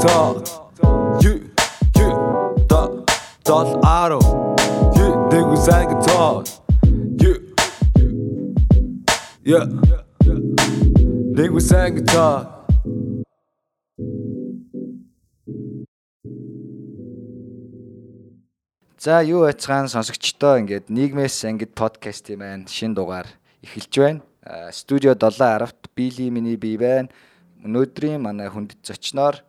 You, you, the, the auto. You, nigga sang talk. You, yeah. Nigga sang talk. За юу байцгаан сонсогчдоо ингээд нийгмээс ангид подкастын маань шин дугаар эхэлж байна. Студио 7 аравт Били миний бий байна. Өнөөдрийн манай хүндэт зочноор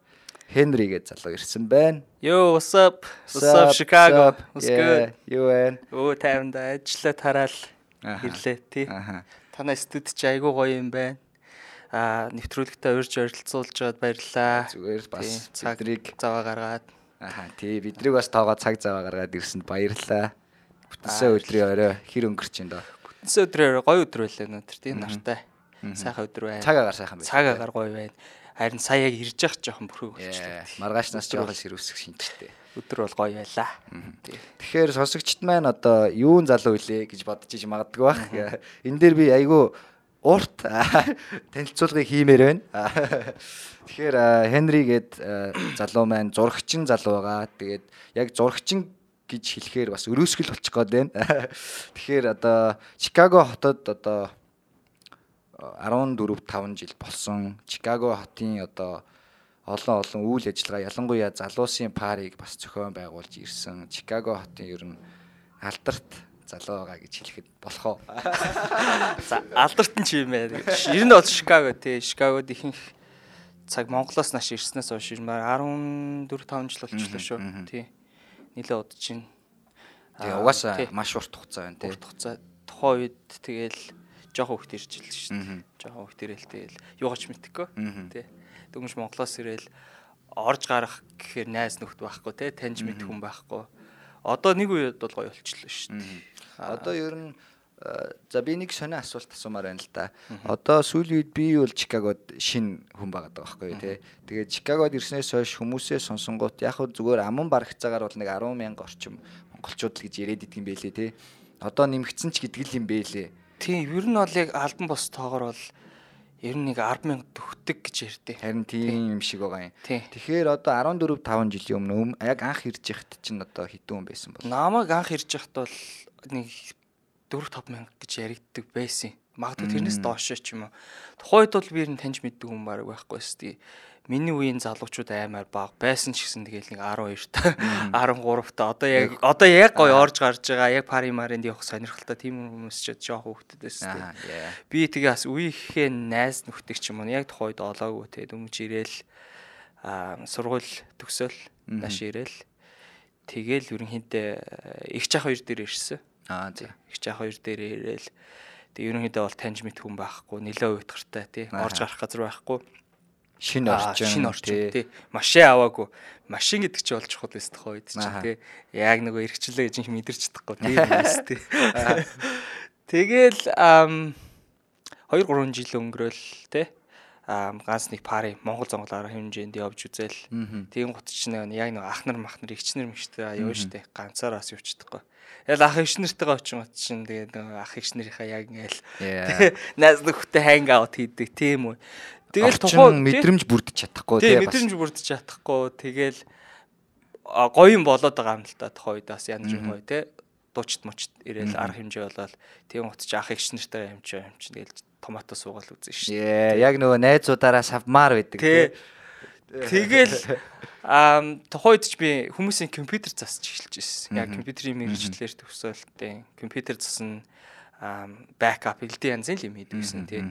Хенри гэж залуу ирсэн байна. Yo, what's up? What's up, Chicago? What's good? Юу байна? Өө тайванда ажиллаа тараал ирлээ тий. Танай студид чи айгуу гоё юм байна. Аа нэвтрүүлэгтээ урьж оролцуулж байгаад баярлалаа. Зүгээр бас Тий, цаг бидрийг заваа гаргаад аха тий бидрийг бас тоогоо цаг заваа гаргаад ирсэнд баярлалаа. Бүтэнсэн Аа. өдрийн орой хэр өнгөрч ин доо. Бүтэнсэн өдрөөр гоё өдөр байлаа өнөөдөр тий нартай. Сайхан өдөр байна. Цаг агаар сайхан байна. Цаг агаар гоё байна. Харин сая яг ирж явах жоохон бүрхэг болчихлоо. Маргаашнаас жоохон сэрүүсэх шинжтэй. Өдөр бол гоё байлаа. Тэгэхээр сонсогчд маань одоо юун залуу илээ гэж бодож иж магадгүй бах. Энэ дээр би айгүй урт танилцуулгыг хиймээр байна. Тэгэхээр Хенри гээд залуу маань зурагчин залуу байгаа. Тэгээд яг зурагчин гэж хэлэхээр бас өрөөсгөл болчих гээд байна. Тэгэхээр одоо Чикаго хотод одоо 14 5 жил болсон. Чикаго хотын одоо олон олон үйл ажиллагаа ялангуяа залуусын парийг бас зохион байгуулж ирсэн. Чикаго хотын ер нь алдарт залуу байгаа гэж хэлэхэд болох уу? За алдарт нь чи юм байна. Ер нь бол Шикаго тий. Шикагод ихэнх цаг Монголоос нааш ирснээс хойш нь 14 5 жил болчихлоо шүү. Тий. Нилээ удаж чинь. Тэгээ Аа, угаасаа маш урт хугацаа байна тий. урт хугацаа тухайн үед тэгэл жоохон хөвгт ирж илж шүү дээ. Жоохон хөвгт ирэл тэгэл юугаач мэдхгүй. Тий. Дөнгөж Монголоос ирэл орж гарах гэхээр найз нөхд байхгүй тий. Таньж мэд хүн байхгүй. Одоо нэг үед бол гоё болчихлоо шүү дээ. Одоо ер нь э, за би нэг сонио асуулт асуумаар байна л да. Одоо сүүлийн үед би бол Чикагод шин хүн байгаад байгаа байхгүй те. Тэгээд Чикагод ирснээс хойш хүмүүсээ сонсонгууд яг хөө зүгээр аман барагцаагаар бол нэг 10 мянга орчим монголчууд л гэж яриад идэг юм байлээ те. Одоо нэмэгдсэн ч гэдэг л юм байлээ. Тийм, ер нь бол яг албан бос тоогоор бол ер нь нэг 10 мянга төгтөг гэж ярьдээ. Харин тийм юм шиг байгаа юм. Тэгэхээр одоо 14 5 жилийн өмнө өм- яг анх ирж яхад чинь одоо хэдэн хүн байсан бол. Намайг анх ирж яхад бол нэг 4 5 мянга гэж яригддаг байсан. Магадгүй тэрнээс доош ч юм уу. Тухайд бол би ер нь таньж мэддэг хүн баг байхгүй шүү дээ. Миний үеийн залуучууд аймаар баг байсан ч гэсэн тэгэл нэг 12 та 13 та одоо яг одоо яг гоё орж гарч байгаа яг пари маринд явах сонирхолтой тийм хүмүүс ч жоох хөвгдөд байсан тийм. Би тэгээ бас үеийнхээ найз нөхдөг ч юм уу яг тухайд олоогүй те дөнгөж ирээл сургууль төгсөөл нааш ирээл тэгэл ерөнхийдөө э, их чах хоёр дээр ирсэн. Аа за. Их чах хоёр дээр ирээл тэг ерөнхийдөө бол таньж мэд хүн байхгүй нэлээ уйтгартай тий орж гарах газар байхгүй. Шинэ орчин. шинэ орчин тий. машин аваагүй. Машин гэдэг чи болж чухал байсан тухайд чинь Аха. тий. Яг нөгөө эргчлээ гэж юм мэдэрч чадахгүй тий юмс тий. Тэгэл ам 2 3 жил өнгөрөөл тий. Ганц нэг пари Монгол зонголоор хэмжээнд явж үзэл. Тийм гут чинь яг нэг ах нар мах нар эгчнэр мэгчтэй явна штэ ганцаараас явчихдаггүй. Ял ах эгч нартайгаа очин гот чинь тэгээд ах эгч нарынхаа яг ингээл найз нөхдөд ханг аут хийдэг. Тийм үү. Тэгэл тухайн мэдрэмж бүрдэж чадахгүй тий бас. мэдрэмж бүрдэж чадахгүй тэгэл гоё юм болоод байгаа юм л та тухайн үед бас янз бүр гоё тий дуучт мочт ирээл арга хэмжээ болоод тийм чи ах эгч нартай юм чи юм чи тэгэл томато суугаал үзэн шүү. Яг нөгөө найзуудаараа савмаар байдаг Тий. тий. Тэгэл ам тухайд ч би хүмүүсийн компьютер засч эхэлж байсан. Яг компьютерийн мэрэгчлэр төгсөөл тий. Компьютер засна ам бэкап элдэн янзын юм хийдэг гэсэн тий.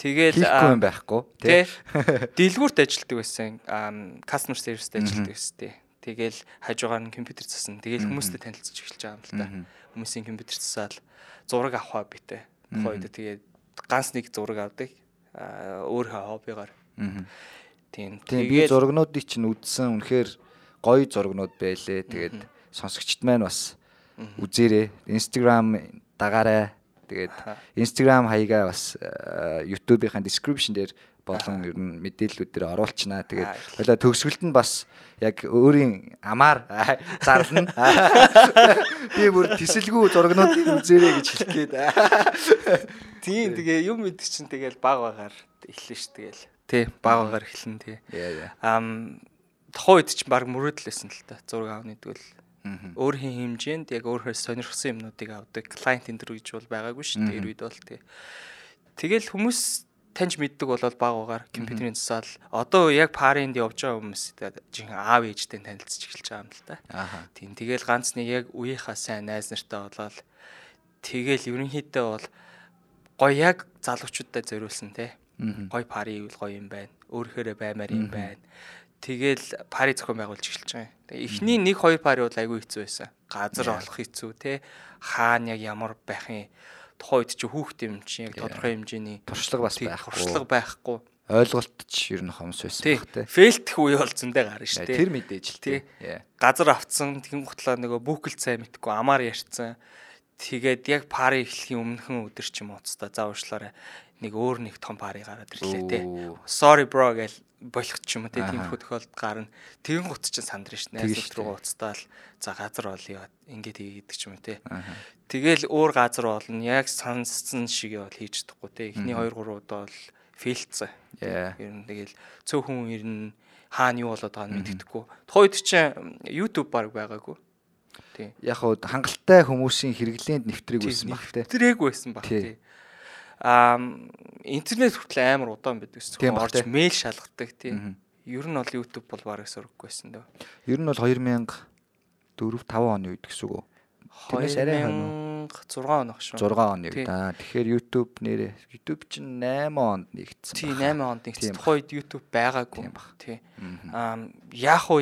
Тэгэл Хийхгүй юм байхгүй тий. Дэлгүүрт ажилладаг байсан. customer service-д ажилладаг байсан тий. Тэгэл хажуугаар нь компьютер засна. Тэгэл хүмүүстэй танилцж эхэлж байгаа юм л та. Хүмүүсийн компьютер засаал зураг авахаа битээ. Тухайд тэгээд ганц нэг зураг авдаг. Өөрөө хоббигаар. Тийм. Тийм би зургнуудыг чинь үзсэн үнэхээр гоё зургнууд байлээ. Тэгээд сонсогчд маань бас үзээрэй. Instagram дагаарай. Тэгээд Instagram хаягаа бас э, YouTube-ийн description дээр болон ер нь мэдээллүүд дээр оруулчнаа. Тэгээд хойлоо төгсгөлд нь бас яг өөрийн амаар зарлна. Би бүр тисэлгүй зургнуудыг үзээрэй гэж хэлэх гээд. Тийм тэгээ юм мэдчих чинь тэгэл баг багаар эхлэн ш тэгэл. Тий баг багаар эхлэн тий. Ам тухайн үед ч баг мөрөөдлөөсөн л та зураг аавны тэгвэл. Өөрхийн хэмжээнд яг өөрөөр сонирхсан юмнуудыг авдаг клиент энэ төр гэж бол байгаагүй шүү дээ. Тэр үед бол тий. Тэгэл хүмүүс таньж мэддэг болол баг угаар компьютерийн засаал одоо яг паринд явж байгаа хүмүүс жин аав ээжтэй танилцж эхэлж байгаа юм л та. Ааха. Тийм тэгэл ганц нэг яг үеийнхаа сайн найз нартай болоод тэгэл ерөнхийдөө бол гоё яг залуучуудтай зориулсан те. Гоё пари ивэл гоё юм байна. Өөрөөрөө баймаар юм байна. Тэгэл пари зохион байгуулж эхэлж байгаа юм. Тэгээ эхний 1 2 пари бол айгүй хэцүү байсан. Газар олох хэцүү те. Хаана яг ямар байх юм. Тухайн үед чи хүүхд юм чи яг тодорхой хэмжээний туршлага бас байхгүй. туршлага байхгүй. ойлголт ч ер нь хомс байсан баг те. Фейлтэх үе бол зөндөө гарна шүү дээ. Тэр мэдээж л. Яа. газар авцсан тэгэн гутлаа нөгөө бүкэл цай мэдхгүй амаар ярьцсан. Тэгээд яг пари эхлэхийн өмнөхөн өдөр ч юм уу цаа зааварчлаарай нэг өөр нэг том пари гараад ирлээ те. Sorry bro гэл болох ч юм уу. Тиймэрхүү тохиолдолд гарна. Тэгэн гут чинь сандрна ш. Найз Тэгэж нөхд рүү уцтаал за газар олё ингээд хийгээд ч юм уу те. Тэгэл өөр газар болно. Яг сонссон шиг бол хийж чадахгүй те. Эхний 2 3 удаа бол фейлцсэн. Ер нь тэгэл цөөхөн ер нь хаана юу болоод байгааг мэддэхгүй. Тухайд чинь YouTube баг байгаагүй. Тий. Яг хуу хангалттай хүмүүсийн хэрэглээнд нэвтрэг байсан баг те. Тэрэг байсан баг Тий. Интернет хүртэл амар удаан байдаг. Тийм баг, Орж мэйл шалгадаг тий. Мгм. Ер нь бол YouTube бол бараг сурахгүй байсан дөө. Ер нь бол 2004 5 оны үед гэсэн үг? Тэрнээс арай хойно 2006 он ах шүү. 6 оны Тий. үед. Аа тэгэхээр YouTube нэрээ YouTube чинь 8 онд нэгдсэн. Тий баг. 8 онд Тийм нэгц. баг. Тухайд YouTube байгаагүй. Тийм баг. Тий. Аа яг уу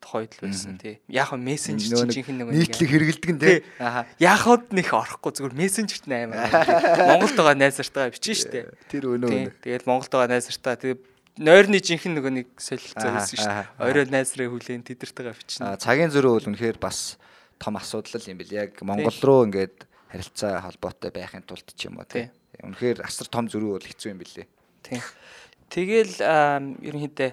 ийм л тухайд л байсан тий. Яг уу мессенжер чинь нэг жинхэнэ нөгөө нийтлэг хэрэгэлдэг нь Тий. Ааха. Яхад нэх орохгүй зүгээр мессенжерт наймаа. Монголд байгаа найзартаа бичэн штэ. Тэр өнөө. Тэгээд Монголд байгаа найзартаа тэгээд нойрны жинхэнэ нөгөө нэг солилцоо штэ. аха, аха. Орой найзраа хүлээн тэдэртэйгээ бичнэ. Цагийн зөрүү бол үнэхээр бас том асуудал юм бэл. Яг Монгол руу ингээд харилцаа холбоотой байхын тулд ч юм уу те. Үнэхээр асар том зөрүү бол хэцүү юм бэлээ. Тий. Тэгэл ерөнхийдөө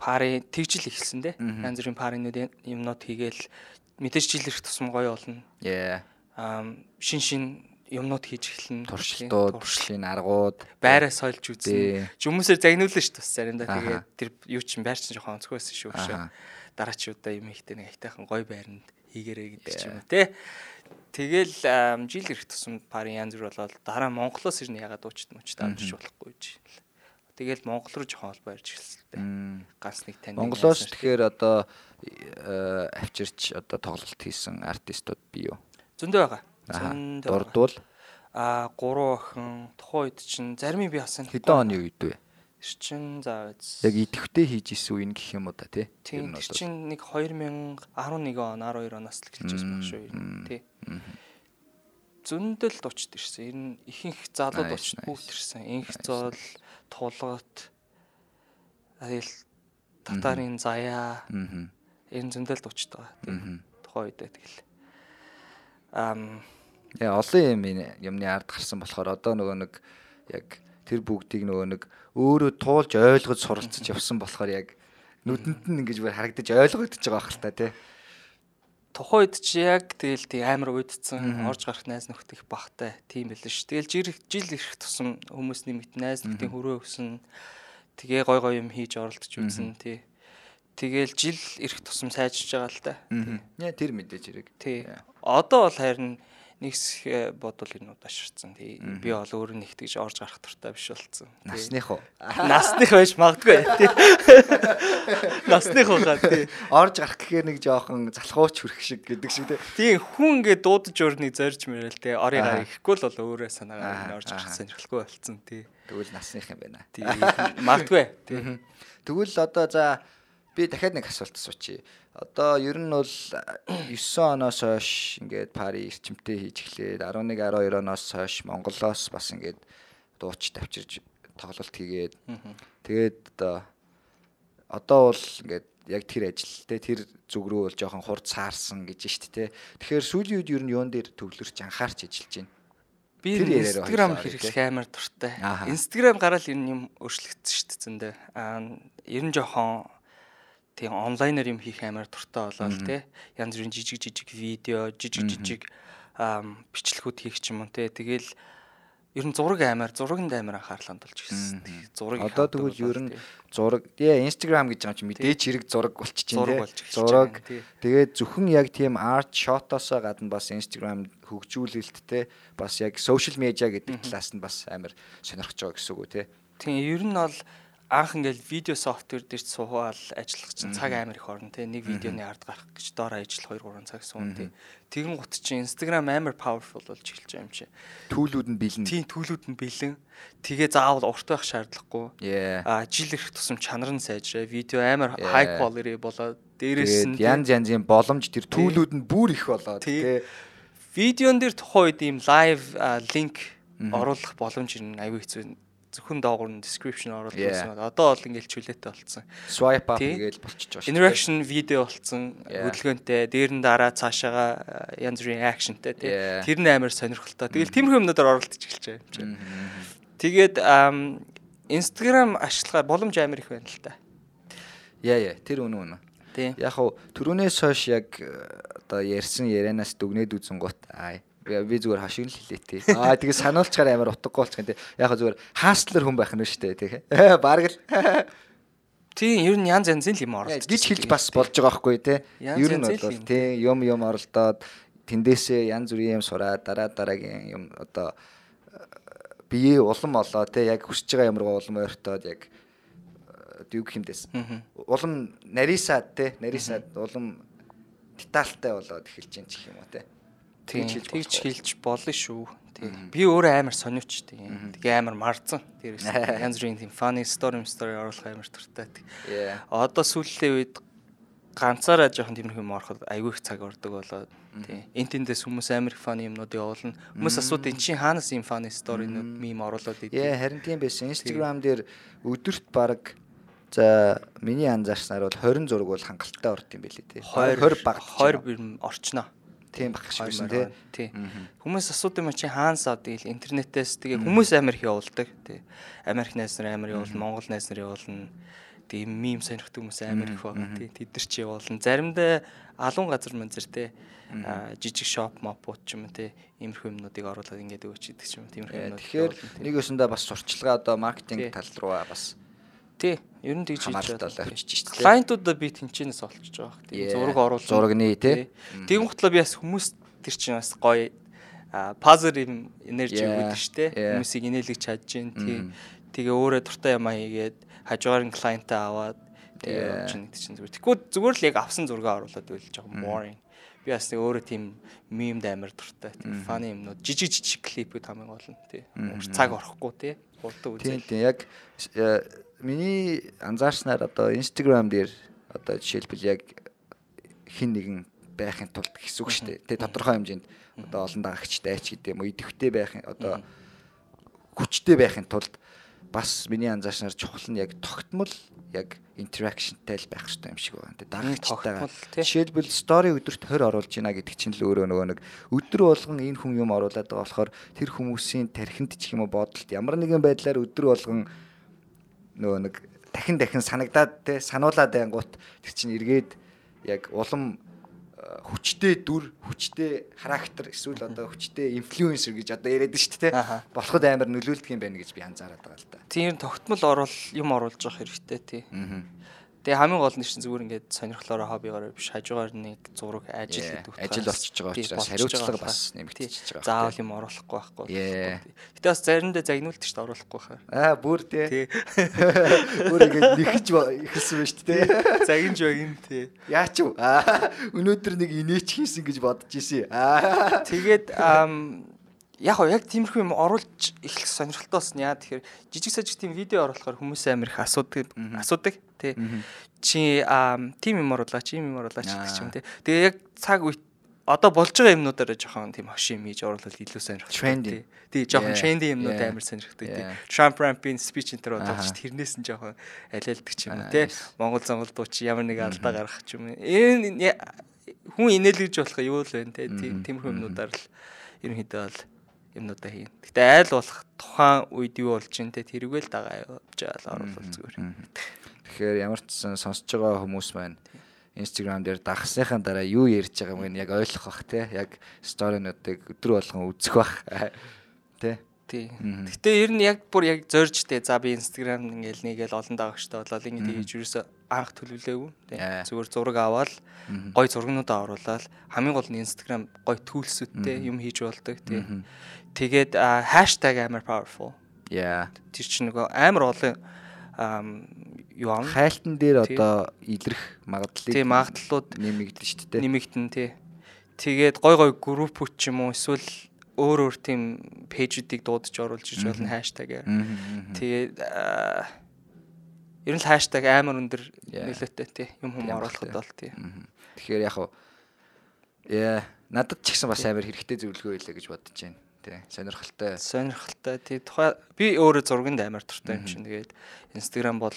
пари тэгжил эхэлсэн дээ. Янз бүрийн паринууд юмнууд хийгээл мэдээж жил ирэх тусам гоё болно. Аа шин шин юмнууд хийж эхэлнэ. Туршилтууд, туршлын аргууд байраа сольж үзнэ. Хүмүүсээр загнуулна шүү дээ заримдаа. Тэгээд тэр юу чинь байр чинь жоохон онцгой байсан шүү. Аха. Дараачудаа юм ихтэй нэг айтайхан гоё байранд хийгэрэй гэдэг ч юм уу те. Тэгэл жил ирэх тусам пари янз бүр болоод дараа Монголоос ирнэ ягаад уучт мучт амжиж болохгүй гэж. Тэгэл Монгол руу жоохон ол байрж эхэлсэн л дээ. Мм. Ганц нэг тань. Монголоос тэгэхээр одоо э, авчирч одоо тоглолт хийсэн артистууд бий юу? зөндөө байгаа. Зөндөө. Дурдвал Аа гурван охин тухайн үед чинь зарим би бас хэдэн оны үед вэ? Ирчин заа биз. Яг идэвхтэй хийж исэн үе гэх юм уу та тий? Тэр чинь нэг 2011 он 12 оноос л эхэлж байсан баг шүү. Тий. Зөндөл дучд ирсэн. Ер нь ихэнх залуу Nice, дучд бүгд ирсэн. Инх зоол, тулгат, айл татарын заяа, энэ зөндөл дучд байгаа. Тий. Мгм. Тухайн үед тэгэл. Ам Яа олон юм юмны ард гарсан болохоор одоо нөгөө нэг яг тэр бүгдийг нөгөө нэг өөрөө туулж ойлгож суралцж явсан болохоор яг нүдэнд нь ингэж харагдаж ойлгогдож байгаа хэл та тий. Тухайн үед чи яг тэгэл тий амар уйдцсан орж гарах найз нөхд их багтай тийм байлээ ш. Тэгэл жир жил ирэх тусам хүмүүс нэмэгт найз нөхдийн хөрөө өснө. Тэгээ гой гой юм хийж оролдож үзэн тий. Тэгэл жил ирэх тусам сайжирч байгаа л та. Яа тэр мэдээж хэрэг. Тий. Одоо бол харин нэгс бодвол энэ удаширцсан. Тий. Би бол өөрөө нэгт гэж орж гарах туртай биш болцсон. Тий. Насных уу? насных байж магадгүй тий. Насных байгаа тий. Орж гарах гэхээр нэг жоохон залхууч хүрэх шиг гэдэг шиг тий. Хүн ингээд дуудаж өрнийг зорж мөрөл те орыг Аа. гараа ихгүй л бол өөрөө Аа, санаагаар орж гарах сонирхолгүй болцсон тий. Тэгвэл насных юм байна. Тийм магадгүй тий. Тэгвэл одоо за би дахиад нэг асуулт асуучих. Одоо ер нь бол 9 оноос хойш ингээд пари эрчимтэй хийж эхлээд 11 12 оноос хойш Монголоос бас ингээд дууч тавьчирж тоглолт хийгээд тэгээд одоо одоо бол ингээд яг тэр ажил те тэр зүг рүү бол жоохон хурд саарсан гэж штт те. Тэгэхээр сүүлийн үед ер нь юун дээр төвлөрч анхаарч ажиллаж байна. Би Instagram хэрэглэх амар дуртай. Instagram гараад ер нь юм өөрчлөгдсөн шүү дээ зөндөө. Аа ер нь жоохон тийм онлайнаар юм хийх амар дуртай болоо л те. Янз бүрийн жижиг жижиг видео, жижиг жижиг бичлэгүүд хийх ч юм уу те. Тэгэл ер нь зураг амар, зурагнд амар анхаарал хандуулж ирсэн. Зураг Одоо тэгвэл ер нь зураг тий Instagram гэж байгаа юм чи мэдээж хэрэг зураг байна болж тий. Зураг тий. тэгээд зөвхөн яг тийм арт шотоосоо гадна бас Instagram хөгжүүлэлттэй бас яг social media гэдэг талаас нь бас амар сонирхож байгаа гэсэн үг үү тий. Тийм ер нь бол анх ингээл видео софтвер дээр ч суугаал ажиллах чинь цаг амар их орно тий нэг видеоны ард гарах гэж доор ажил 2 3 цаг суун тий тэгэн гут чинь Instagram амар powerful болж эхэлж байгаа юм чи. Түүлүүд нь бэлэн. тийм төлөвүүд нь бэлэн. Тэгээ заавал урт байх шаардлагагүй. А жил ирэх тусам чанар нь сайжраа. Видео амар high quality болоод дээрээс нь янз янзын боломж тэр түүлүүд нь бүр их болоод Тий. тий. видеон дээр тухайн үед ийм live линк оруулах боломж ирнэ аюу хэцүү зөвхөн доогуур нь description Yeah. гэсэн. Одоо бол ингээл чөлөөтэй болцсон. Swipe up гээл болчихж байгаа шүү. Interaction видео болцсон хөдөлгөөнтэй дээр нь дараа цаашаага янз бүрийн actionтэй тий. Тэр нь амар сонирхолтой. Тэгэл тиймэрхүү юмнуудаар оролдож эхэлж байгаа юм чинь. Тэгээд ам, Instagram ашиглахаар боломж амар их байна л та. Яа яа тэр үнэн үнэн. Тий. Яг хав түрүүнээс хойш яг э, одоо ярьсан ярианаас дүгнээд үзэн гут аа би зүгээр хашиг л хэлээ тий. Аа тэгээ сануулчаар амар утгагүй болчих юм тий. Яг зүгээр хастлер хүн байх нь шүү дээ тий. Бараг л Тийм ер нь янз янзын л юм оролдож. гэж хэлж бас болж байгаа байхгүй тий. Ер нь бол тий юм юм оролдоод тэндээсээ янз бүрийн юм сураад дараа дараагийн юм одоо э, бие улам олоо тий яг хүсэж байгаа юмруу улам ойртоод яг дүү гэх юмдээс улам нарийсаад тий нарийсаад улам детальтай болоод эхэлж чинь гэх юм уу тий Тэгж хэлж тэгж хэлж болно шүү. Тийм. Би өөрөө амар сониуч тийм. Тэгээ амар марцсан. Дээрээс янз бүрийн тийм funny story story оруулах амар туртай. Одоо сүүлийн үед ганцаараа жоохон тиймэрхүү юм ороход айгүй их цаг ордог болоод тийм. Энд тэндээс хүмүүс амар их funny юмнууд явуулна. Хүмүүс асуудаг эн чинь хаанаас ийм funny story-нууд мим оруулаад Яа идэв. харин тийм байсан. Instagram дээр өдөрт баг за миний анзаарснаар бол 20 зураг бол хангалттай орд юм байлээ тий. 20 баг 20 бирм орчноо. Тийм баг шиг Хоёр тий. Тий. Хүмүүс асуудаг юм чи хаанаас авдаг ил интернетээс тэгээ хүмүүс амар их явуулдаг. Тий. Америк найз нар амар явуулна, Монгол найз нар явуулна. Тэгээ мим сонирхдаг хүмүүс амар их байна. Тий. Тэд нар чи явуулна. Заримдаа алуун газар манзэр тий. Жижиг шоп мопууд ч юм уу тий. Иймэрхүү юмнуудыг оруулаад ингээд өгч идэг ч юм уу. Тиймэрхүү Э, юмнууд. Тэгэхээр нэг өсөндөө бас сурчлагаа одоо маркетинг тал руу бас Тий. Ер нь тэгж хийж штэ. Клиентуудаа би тэнчэнээс олчж байгаа. Тийм Yeah. зураг оруулах. Зурагны, тий. Тийм хутлаа би бас хүмүүс тэр чинь бас гоё энержи Yeah. өгдөг штэ. Хүмүүсийг инээлгэж чадж гин тий. Тэгээ өөрөө дуртай юм аягээд хажуугаар нь клиентаа аваад тэгээ явж нэг чинь зүгээр. Тэгвэл зүгээр л яг авсан зураг оруулаад байл жоохон boring. Би бас нэг өөрөө тийм мемд амар дуртай. Тийм funny юмнууд жижиг жижиг клипүүд хамгийн гол нь тий. Цаг орохгүй тий. Хурдан Тийм үзэл. тийм яг э, миний анзаарснаар одоо Instagram дээр одоо жишээлбэл яг хин нэгэн байхын тулд гэсэн үг шүү дээ. Тэ тодорхой хэмжээнд одоо олон дагагчтай ч гэдэг юм уу идэвхтэй байхын одоо хүчтэй байхын тулд бас миний анзаарснаар чухал нь яг тогтмол яг интеракшнтай л байх хэрэгтэй юм шиг байна. Тэ дагагчтайгаа. тогтмол, тий. Жишээлбэл стори өдөрт 20 оруулж байна гэдэг чинь л өөрөө нөгөө нэг өдөр болгон энэ хүн юм оруулаад байгаа болохоор тэр хүмүүсийн тархинд ч юм уу бодолд ямар нэгэн байдлаар өдөр болгон нөгөө нэг дахин дахин санагдаад те сануулаад байнгут тэр чинь эргээд яг улам э, хүчтэй дүр, хүчтэй характер эсвэл одоо хүчтэй инфлюенсер гэж одоо яриад шүү дээ. Болоход амар нөлөөлдөг юм байна гэж би анзаараад байгаа л да. Тийм тогтмол орол юм оруулж явах хэрэгтэй тий. Аа. Тэгээ хамгийн гол нь чинь зүгээр ингээд сонирхлоороо хоббигоор биш хажуугаар нэг зураг ажил гэдэг ажил болчихж байгаа учраас хариуцлага бас нэмэгдчихэж байгаа Заавал юм оруулахгүй байхгүй. Гэтэ бас заримдаа загнуулт ч оруулахгүй хаа. Аа бүр. Тий. Бүр ингэж нэхэж ба- ихэлсэн байна шүү дээ. Загинж bagин тий. Яач вэ? Өнөөдөр нэг инээч хийсэн гэж бодож ирсэн. Аа. Тэгээд яг хоо яг тиймэрхүү юм оруулж эхлэх сонирхолтой болсон яа. Тэгэхээр жижиг сажиг тийм видео оруулахаар хүмүүс амар их асуудаг асуудаг тий чи тим юм оруулаач ийм юм оруулаач гэдэг ч юм тий тэгээ яг цаг үед одоо болж байгаа юмнуудаараа жоохон тийм хошин юм хийж оруулаад илүү сонирхолтой Trendy. тий жоохон тренди юмнууд амар сонирхдаг тий. Trump Ramp-ийн speech Аха. бодож тэрнээс нь жоохон алиалдаг ч юм уу тий. Монгол Монгол дуу чи ямар нэг алдаа гаргах ч юм. Энэ хүн инээлгэж болох юу л те тийм тиймэрхүү юмнуудаар л ерөнхийдөө бол юмнуудаа хийн. Гэтэ айл болох тухайн үед юу болж ин те тэрүүгээл дагаа явж байгаа оруулах зүгээр. Тэгэхээр ямар ч сонсож байгаа хүмүүс маань Instagram дээр дагсныхаа дараа юу ярьж байгаа юм яг ойлгох бах те. Яг сторинуудыг өдөр болгон үзэх бах. Тэ. Тий. Гэтэ ер нь яг бүр яг зорж тээ за би инстаграм ингээл нэгэл олон дагагчтай болоод ингэ тэгэж юусоо анх төлөвлөөгүй. Тий. Зүгээр зураг аваад гой зургнуудаа оруулаад хамгийн гол нь инстаграм гой төлсөдтэй юм хийж болдог. Тий. Тэгээд хаштаг амар powerful. Яа. Тэр чинь нөгөө амар олон юу ам Хайлтан дээр одоо илрэх магадлалыг тий магадлалууд нэмэгдэн шүү дээ. нэмэгдэн тий. Тэгээд гой гой группүүд ч юм уу эсвэл өөр өөр тийм пэйжүүдийг дуудаж оруулж иж болно хаштагаар. Тэгээд аа, ер нь л хаштаг амар өндөр нөлөөтэй тий юм хүм Тийм оруулахад бол тий. Тэгэхээр яг хуу яа надад ч гэсэн бас амар хэрэгтэй зөвлөгөө байлаа гэж бодож байна. Тий. Сонирхолтой. Сонирхолтой тий тухай би өөрөө зурганд амар туртай юм чинь тэгээд Instagram бол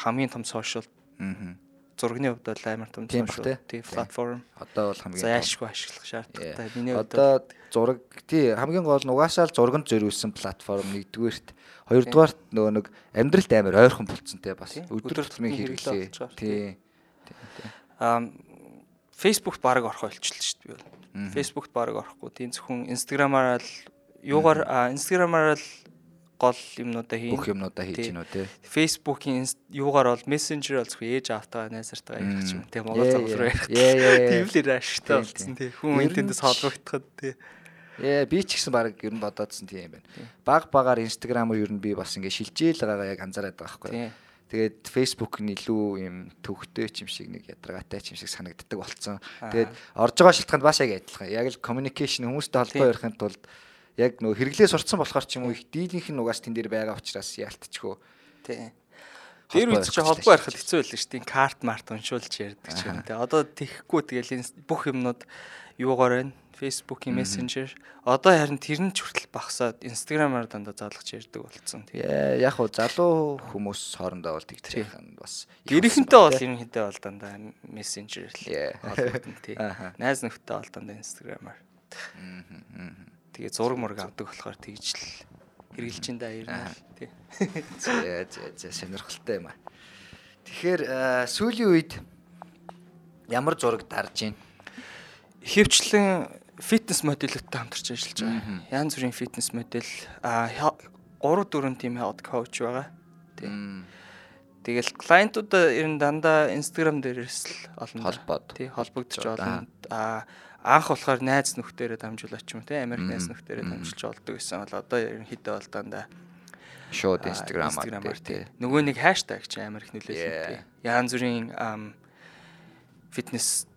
хамгийн том сошиал Мгм. зургийн хувьд бол амар том сошиал тий платформ. Одоо бол хамгийн. Зайлшгүй ашиглах шаардлагатай. Миний хувьд Одоо зураг тий хамгийн гол нь угаасаа л зурганд зориулсан платформ нэгдүгээрт хоёрдугаарт нөгөө нэг амьдралд амар ойрхон болцсон те бас өдөр тутмын хэрэглээ Тий. Аа Facebook баг орох ойлчлаа шүү дээ би бол. Facebook баг орохгүй. Тийм зөвхөн Instagram-аар л юугаар аа, Instagram-аар л гол юмнуудаа хийн. Бүх юмнуудаа хийж гинөө те. Facebook-ийн юугаар бол Messenger бол зөвхөн ээж автаа найзартайгаа ярих юм тийм Монгол Яа, цогц руу яа. ярих. Тийм л Тийм, болсон тийм. Хүн энтэндээс холбогдоход тийм. Яа би ч гэсэн баг ер нь бодоодсэн тийм юм байна. Баг багаар Instagram-аар ер нь би бас ингээ шилжээл байгаагаа яг анзаараад байгаа байхгүй. Тэгээд Facebook нь илүү юм төвхтэй ч юм шиг нэг ядаргаатай ч юм шиг санагддаг болцсон. Тэгээд орж байгаа шалтгаанд бас яг адилхан. Яг л communication хүмүүстэй холбоо ярихын тулд яг нөгөө хэрэглээ сурцсан болохоор ч юм уу их дийлийнх нь угаас тэн дээр байгаа учраас яалтчгүй. Тийм. Холбоо Тэр үед чи холбоо ярихад хэцүү байлаа шүү дээ. Карт март уншуулж ярьдаг ч юм те. Одоо тэхгүй тэгэл энэ бүх юмнууд юугаар байна? Facebook-ийн Messenger. Одоо харин тэр нь ч хүртэл багасаад Instagram-аар дандаа заалгаж ярьдаг болсон. Яа яг хуу залуу хүмүүс хоорондоо бол нь бас. их Гэрхэнтэй бол ерөнхийдөө бол дандаа Messenger л холбогдно тий. Найз нөхдөд бол дандаа Instagram-аар. Тэгээ зураг мураг авдаг болохоор тэгж л хэрэгжилж нь бол, тий. Зэ зэ сонирхолтой юм аа. Тэгэхээр э, сүүлийн үед ямар зураг дарж байна? Ихэвчлэн фитнес моделүүдтэй хамтарч ажиллаж байгаа. Янз бүрийн фитнес модель а 3 4 тийм health coach байгаа. Тий. Тэгэл клиентуудаа ер нь дандаа Instagram дээрээс л олон Холбоод. тий холбогдож олон а анх болохоор найз нөхдөрөө дамжуулаад ч юм тий Америк найз нөхдөрөө дамжуулж олдог гэсэн бол одоо ерөнхийдөө бол дандаа Шууд Instagram-аар тий. Нөгөө нэг хаштаг их Yeah. нөлөөлсөн тий. Янз бүрийн фитнес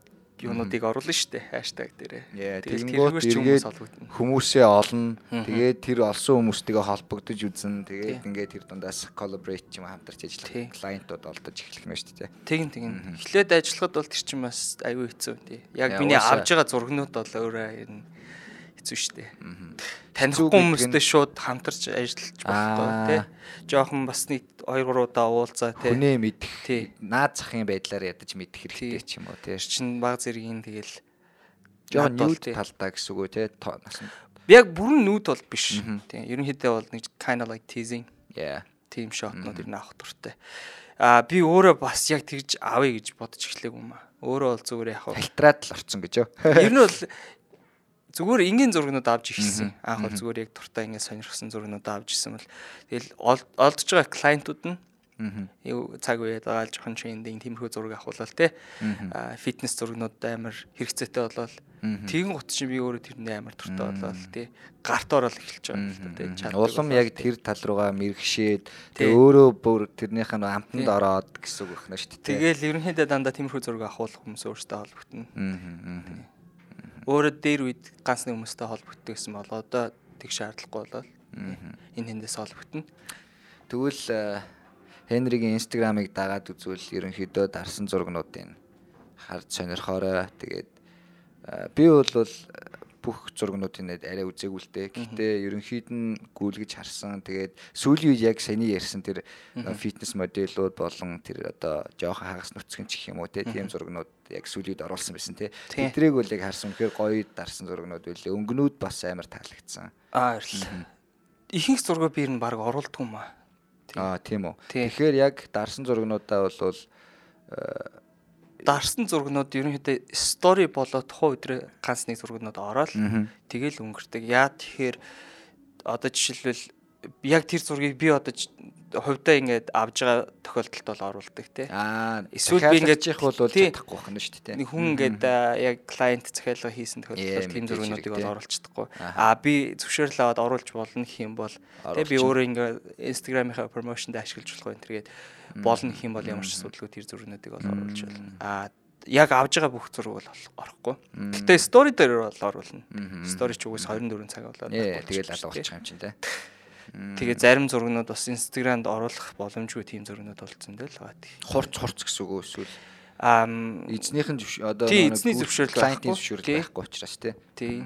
юунуудыг оруулна штэ хаштаг дээрээ. Тэгэнгүүт олгодно. хүмүүсээ олно. Тэгээд тэр олсон хүмүүстэйгээ холбогдож үзэн. Тэгээд ингээд тэр дундаас collaborate ч юм хамтарч ажиллах клиентууд олдож эхлэх нь шүү дээ. Тэгин тэгин. Эхлээд ажиллахад бол тэр чинь бас аюу хэцүү тий. Яг миний авж байгаа зургнууд бол өөрөө ер нь хэцүү штэ. Хэцүү Танихгүй хүмүүстэй шууд хамтарч ажиллаж болохгүй Аа. тий. Жохон бас нэг 2 3 удаа уулзаа тий. Хүнээ мэдэх, Тий. наад захын байдлаар ядаж мэдэх хэрэгтэй Тий. ч юм уу тий. чин баг зэргийн тэгэл бол нүүд тий. талдаа гэсэн үг үү тий. Яг бүрэн нүүд бол биш. Тийм. Ерөнхийдөө бол нэг kind of like teasing Яа. team shot-нууд ер нь авах туртай. Аа би өөрөө бас яг тэгж авъя гэж бодож эхлэв юм аа. Өөрөө бол зүгээр яг хав. Фильтраад л орцсон гэж юу? Ер нь бол зүгээр энгийн зургнууд авч ирсэн. Анх бол зүгээр яг туртаа ингэ сонирхсан зургнууд авч ирсэн бол тэгэл ол- олдож байгаа клиентууд нь юу цаг үед байгаа жоохон трендинг тиймэрхүү зураг авахулал те. Фитнес зургнууд амар хэрэгцээтэй болол тэгэн гут чинь би өөрөө тэрэндээ амар туртай болол те. Гарт орол эхэлж байгаа юм л те. Улам яг тэр тал руугаа мэрэгшээд тэгээ өөрөө бүр тэрнийх нь амтанд ороод гэсэн үг байна шүү дээ. Тэгэл ерөнхийдөө дандаа тиймэрхүү зураг авахулах хүмүүс өөртөө холбогдно. Өөрөө дээр үед ганц нэг хүмүүстэй холбогддог гэсэн бол одоо тэг шаардлагагүй болол энэ хэндээс холбогдно. Тэгвэл э, Хенригийн инстаграмыг дагаад үзвэл ерөнхийдөө дарсан зургнуудын харж сонирхоорой. Тэгээд э, би бол э, бүх зургнуудын арай дээ. Гэхдээ ерөнхийд нь гүйлгэж харсан. Тэгээд сүүлийн үед яг саяны ярьсан тэр э, фитнес моделууд болон тэр одоо жоохон хагас нүцгэн чих юм уу те тийм зургнууд яг сүүлийн үед оруулсан байсан те. Тий. Тэдрийг бол яг харсан үнэхээр гоё дарсан зургнууд байлээ. Өнгөнүүд бас амар таалагдсан. Аа баярлалаа. Ихэнх зураг би ер нь баг оруулдаг юм аа. Аа тийм үү. Тэгэхээр яг дарсан зургнуудаа бол Дарсан зургнууд ерөнхийдөө стори болоо тухайн өдрөө ганц нэг зургнууд ороод тэгэл өнгөрдөг. Яа тэгэхээр одоо жишээлбэл яг тэр зургийг би одоо ж- хувьдаа ингээд авж байгаа тохиолдолд бол оруулдаг тий. Аа Эсвэл би ингээд- ингэж бол тий. чадахгүй байна шүү дээ. Нэг хүн ингээд яг клиент захиалга хийсэн тохиолдолд тийм зургуудыг бол. Аха. Аа би зөвшөөрөл аваад оруулж болно гэх юм бол тэгээ би өөрөө ингээд Instagram-ийнхаа промошнд ашиглаж болох энэ тэргээд болно гэх юм бол ямар ч асуудалгүй тэр зургуудыг бол оруулж болно. Аа яг авж байгаа бүх зураг бол орохгүй. Гэтэ стори дээр бол оруулна. Стори ч угс 24 цаг болоод болчих тэгэл дээ. алгуулчих юм чинь те. Тэгээ зарим зургнууд бас Instagram-д оруулах боломжгүй тийм зургнууд болсон дээ л тий. Хурц хурц гэсэн үг эсвэл Аа эзнийх нь зөвш- одоо Тий, эзний зөвшөөрөл байхгүй. зөвшөөрөл Тий. байхгүй учраас те. тий.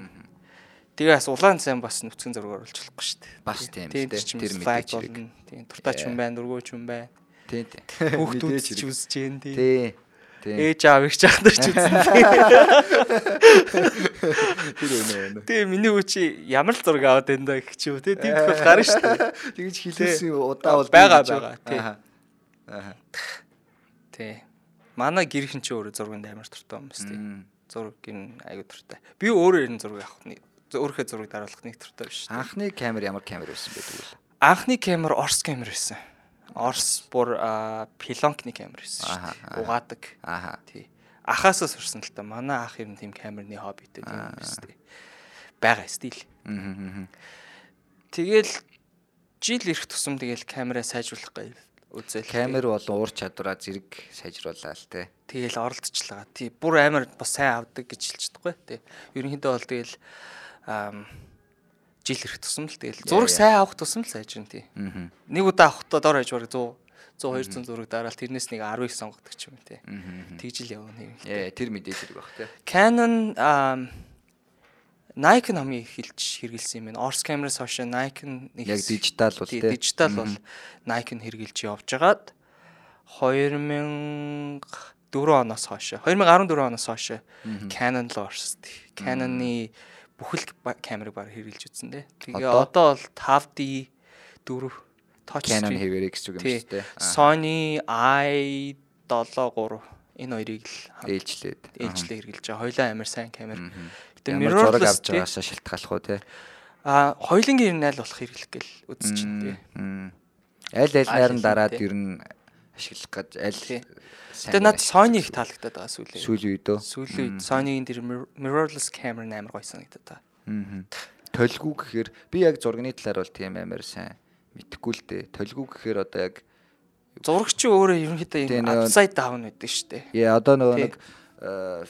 Тэгээ бас улаан цай бас нүцгэн зураг оруулж болохгүй шүү дээ. Бас тийм Тий, л дээ. тэр мэдээж хэрэг. болно. Тий, туртаач хүн байна, дургуйч хүн байна. Тий тий. Хүүхдүүд ч хэрэг. үзэж जैन тий. Ээж аав их жахтар ч үзэн. Тэр үнэ. Тэгээ миний хүү чи ямар л зураг аваад энэ даа гэх чи юу тий. Тийм тохиол гарна шүү дээ. Тэгж хэлсэн удаа бол Байгаа, байгаа, тий. Аха. Тий. Манай гэрхэн чи өөрөө зурганд амар туртай юм байна тий. Зураг гин аягүй туртай. Би өөрөө энэ зураг авах нэг өөрийнхөө зураг дараалах нэг туртай биш. Анхны камер ямар камер байсан бэ тэгвэл? Анхны камер Орс камер байсан. Орс бүр аа, пилонкны камер байсан шүү дээ. Угаадаг. Аха. Тий. Ахаасаа сурсан л та. Манай ах юм тийм камерны хоббитэй тийм юм биш тий. Бага стил. Мм. Тэгэл жил ирэх тусам тэгэл камераа сайжруулах гай үзэл. Камер болон уур чадвараа зэрэг сайжруулаа л те. Тэгэл оролдчихлаа. Тий. Бүр амар бас сайн авдаг гэж хэлж чадахгүй тий. Ерөнхийдөө бол тэгэл жил ирэх тусам л тэгэл зураг сайн авах тусам л сайжрын тий. Аа. Нэг удаа авахдаа дор хаяж бараг 100 100 200 зураг дараал тэрнээс нэг 10-ыг сонгодог ч юм тий. Тэгжил явна юм. Тэр мэдээж хэрэг баг те. Canon ам, Nikon хамгийн их хилж хэрэгэлсэн юм байна. Ors камераас хойш Nikon нэг Яг дижитал бол тий, дижитал бол Nikon хэрэгэлж явж агаад 2004 оноос хойш 2014 оноос хойш Canon руу орсон. Canon-ы бүхэл камерыг баг хэрэгэлж үзсэн дээ. Тэгээ Одоо? бол 5D 4 touch Canon хэвээрээ гэсэн үг юм шүү дээ. Sony i7 3 энэ хоёрыг л ээлжлээд. ээлжлээ хэрэгжилж байгаа. Хоёлаа амар сайн камер. Гэтэ mirrorless авч байгаасаа шалтгааллах уу те. А хоёлынгийн ер нь аль болох хэрэглэх гээл үзэж тий. Мм. Аль аль аль дараад ер нь ашиглах гэж аль Гэтэ над Sony их таалагдаад байгаа сүүлийн. сүүлийн үед өө. Сүүлийн үед Sony-гийн тэр mir- mirrorless camera амар гоё санагдаад байгаа. Аа. Толгүй гэхээр би яг зургийн талаар бол тийм амар сайн мэдэхгүй л дээ. Толгүй гэхээр одоо яг Зурагч өөрөө ерөнхийдөө нөгөө- upside down гэдэг шүү дээ. яа одоо нөгөө нэг э,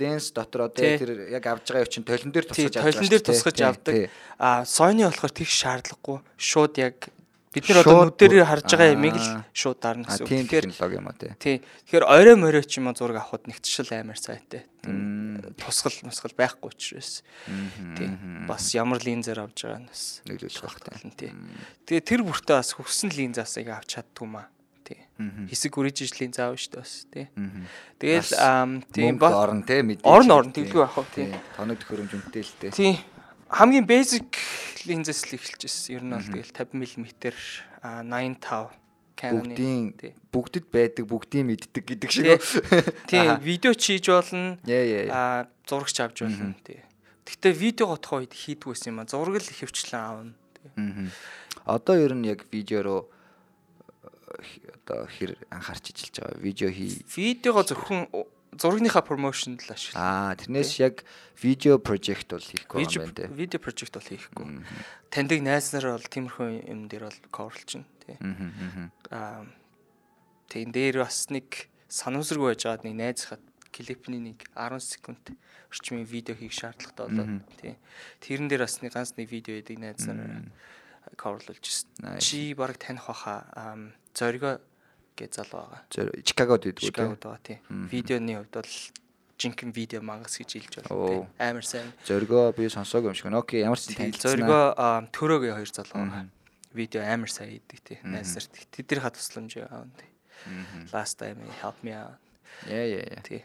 ленс дотор одоо тэр яг авж байгаа юм чинь толон дээр тусгаж авдаг. толон дээр тусгаж авдаг. А Sony болохоор тэгш шаардлагагүй. Шууд яг бид нар одоо бүр- харж байгаа ямиг л шууд дарна гэсэн үг. тийм Тэгэхээр технологи юм аа тий. Тий. Тэгэхээр орой морой ч юм уу зураг авахд нэгтшил амар сайтай. Тусгал мусгал байхгүй учраас. Тий. Бас ямар линзээр авж байгаа нь бас Нөлөөлөх бах тий. тий. Тэгээ тэр бүртээ бас хөвсөн линзаас яг авч чаддгүй маа. Тий. Хэсэг үрижж линз аав шүү дээ бас тий. Тэгэл тийм Мөнгө орн тий мэдээж. Орн орн тий. тэглгүй авах тий. Тоног төхөөрөмж үнэтэй л дээ. Тий. Хамгийн basic линзээс л эхэлчихсэн. Ер нь бол тэгэл 50 мм а 85 Canon-ы. Бүгдийн Тий. бүгдэд байдаг бүгдийн мэддэг гэдэг шиг. Тий. үү? Тий, Аха. видео хийж болно. Аа, зурагч авч болно. Тий. Гэхдээ видео готох үед хийдгүйсэн юм а. Зураг л ихэвчлэн аавна. Тий. Мгм. Одоо ер нь яг видео руу э, одоо хэр анхаарч ижлж байгаа видео хий. Видеого зөвхөн зурагныхаа промошнд л ашиглах. Аа тэрнээс яг видео прожект бол хийхгүй юм байна те. видео прожект бол хийхгүй. Таньдаг найз нар бол тиймэрхүү юм дээр бол coverлж байна. Тий. Аа тийм дээр бас нэг санамсаргүй байж байгаад нэг найзхад клипний нэг 10 секунд орчмын видео хийх шаардлагатай болоод тий. Тэрэн дээр бас нэг ганц нэг видео эдэг найз нар ирсэн. Nice. Чи баг таних баха ам, зориго гэж зал байгаа. Чикагод байдгүй Чикагод те. байгаа тий. Видеоны хувьд бол жинхэнэ видео мангас гэж хэлж байна. Амар сайн. Зоргоо би сонсоогүй юм шиг. Окей, ямар ч танилцсан. Зориго ам, төрөөгийн хоёр зал байгаа. Видео амар сайн хийдэг тий. Найз нарт тэднийхээ тусламж аавн тий. Last time help me out. Яа яа яа. Тий.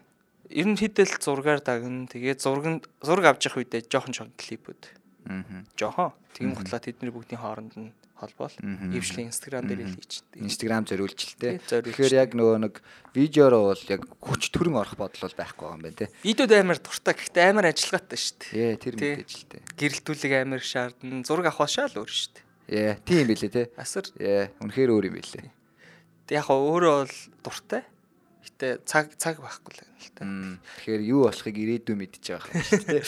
Ер нь хідэл зургаар дагна. Тэгээд зурганд зураг авч явах үедээ жоохон жоохон клипүүд Мгм. Жохон. Тийм готлаа тэдний бүгдийн хооронд нь холбоол. Ившлийн Instagram дээр хэлчихдэг. Инстаграм. Тий, зориулжилт. Тэгэхээр яг нөгөө нэг видеороо бол яг хүч төрөн орох бодол бол байхгүй байгаа юм байна те. Видеод амар дуртай. Гэхдээ амар ажиллагаатай шүү дээ. Ээ тэр Тий. мэдээж л те. Гэрэлтүүлэг амар шаардна. Зураг авах шаал өөр шүү дээ. Ээ тийм билээ те. Асар Ээ үнэхээр өөр юм билээ. яг өөрөө бол дуртай. Гэтэ цаг цаг байхгүй л байна л та. Тэгэхээр юу болохыг ирээдүйн мэдчихэж байгаа юм шүү дээ.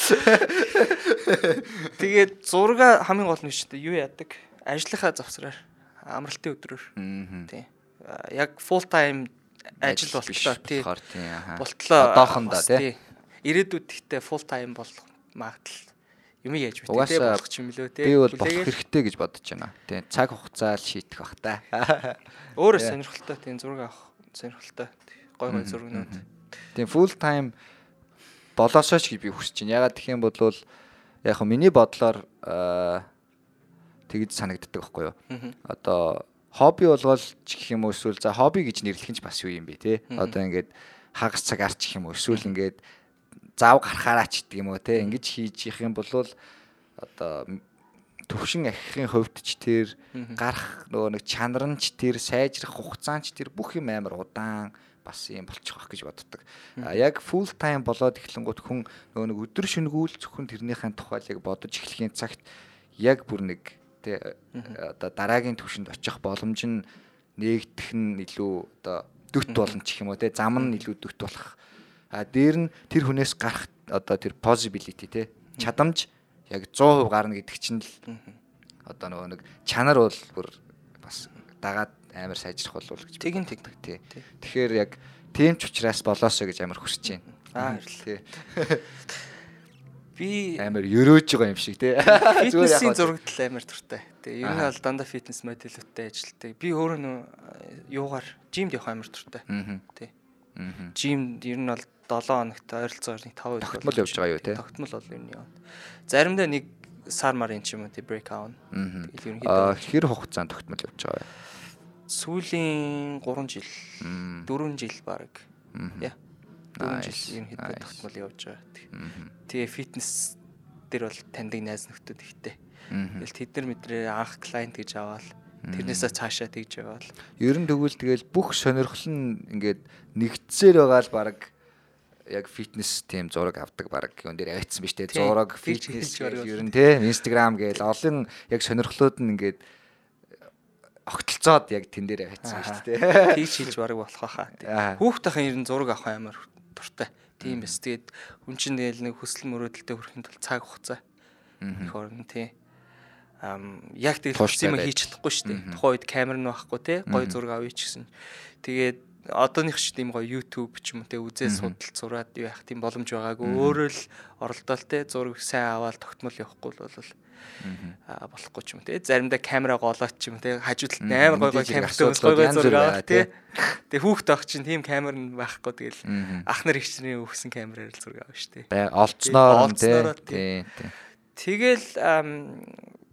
Тэгээд зурга хамгийн гол нь шүү дээ. Юу яадаг? Ажлынхаа завсраар амралтын өдрөөр. Мгм. Тий. А, Яг full time ажил болтлоо тийм. Болтлоо. Одоохондоо бас тий. Ирээдүйд ихтэй full time болох магадлал юм яаж битээ Угаасаа болох юм лөө тий. Би бол болох хэрэгтэй гэж бодож байна. Тийм цаг хугацаа л шийдэх бах та. Өөрөө сонирхолтой тийм зураг авах сонирхолтой. Гой гой зургнууд. Тийм full time болоосоо ч гэж би хүсэж байна. Ягаад гэх юм бол яг миний бодлоор аа, тэгж санагддаг байхгүй юу? Мгм. Одоо хобби болгоол ч гэх юм уу эсвэл за хобби гэж нэрлэх нь ч бас юу юм бэ те. Мгм. Одоо ингээд хагас цаг арч гэх юм уу эсвэл ингээд зав гарахаараа ч гэдэг юм уу те. Ингэж хийж их юм бол одоо м- төвшин ахихын хувьд ч тэр Мгм. гарах нөгөө нэг чанар нь ч тэр сайжрах хугацаа нь ч тэр бүх юм амар удаан бас юм болчих واخ гэж боддог. А яг full time болоод эхлэнгууд хүн нөгөө нэг өдөр шөнөгүүл зөвхөн тэрнийхэн тухайлыг бодож эхлэхийн цагт яг бүр нэг тэ одоо дараагийн төвшөнд очих боломж нь нээгдэх нь илүү одоо дөт болно ч юм уу те зам нь илүү дөт болох. А дээр нь тэр хүнээс гарах одоо тэр possibility те чадамж яг 100% гарна гэдэг чинь л одоо нөгөө нэг чанар бол бүр бас дагаад амар сайжрах болов гэж Тэг нь боддог, тий. Тий. Тэгэхээр яг тийм ч учраас болоосоо гэж амар хүсэж байна. Аа, тий. Би Амар өрөөж байгаа юм шиг тий. Фитнесийн яг зурагт л амар дуртай. Тэгээ ер нь бол дандаа фитнес модельүүдтэй ажилтдаг. Би өөрөө нөө юугаар жимд явах амар дуртай. Аа. Тий. Жимд ер нь бол 7 хоногт ойролцоогоор нэг 5 удаа Тогтмол явж байгаа юу, тий? Тогтмол бол ер нь явна. Заримдаа нэг сар марын ч юм уу тий брейк аавна. Аа. Хэр хугацаанд тогтмол явж байгаа вэ? сүүлийн 3 жил Мм. 4 жил баг. Яа. 4 Nice, жил ерөнхийдөө nice. тогтмол явж байгаа. Тэгээ фитнес дээр бол таньдаг найз нөхдөд ихтэй. Тэгэл тэд нар мэдрээ анх клиент гэж аваад тэрнээсээ цаашаа тэгж яваал. Ер нь тэгвэл тэгэл бүх сонирхол нь ингээд нэгдсээр байгаа л баг яг фитнес тийм зураг авдаг баг юм дээр авчихсан биз дээ. Зураг, фитнес ер нь тий Instagram гээл олон яг сонирхлууд нь ингээд огтлцоод яг тэн дээр авчихсан биз дээ. Тэгж хийж бараг болох байхаа. Аа. Хүүхдийн ер нь зураг авах амар дуртай. Тийм эс. Тэгээд хүн чинь тэгэл нэг хүсэл мөрөөдөлтөд хүрэхэд бол цаг хугацаа. Их орно тий. Ам яг тэгэл хүссэн юм хийж чадахгүй шүү дээ. Тухайн үед камер нь байхгүй тий. Гой зураг авъя ч гэсэн. Тэгээд одооных ч тийм гоё YouTube ч юм уу тий үзээ судалт зураад яах тийм боломж байгаагүй. Өөрөө л оролдоол тий зураг сайн аваад тогтмол явахгүй л бол болохгүй ч юм тий. Заримдаа камера голоод ч юм уу тий хажууд талд Мгм. амар гой гой камертай гой гой зураг тий. Тэгээ хүүхд авах чинь тийм камер нь байхгүй тэгэл ах нар их чинь өгсөн камераар л зураг дээ. Бай олцноор тий. Тэгэл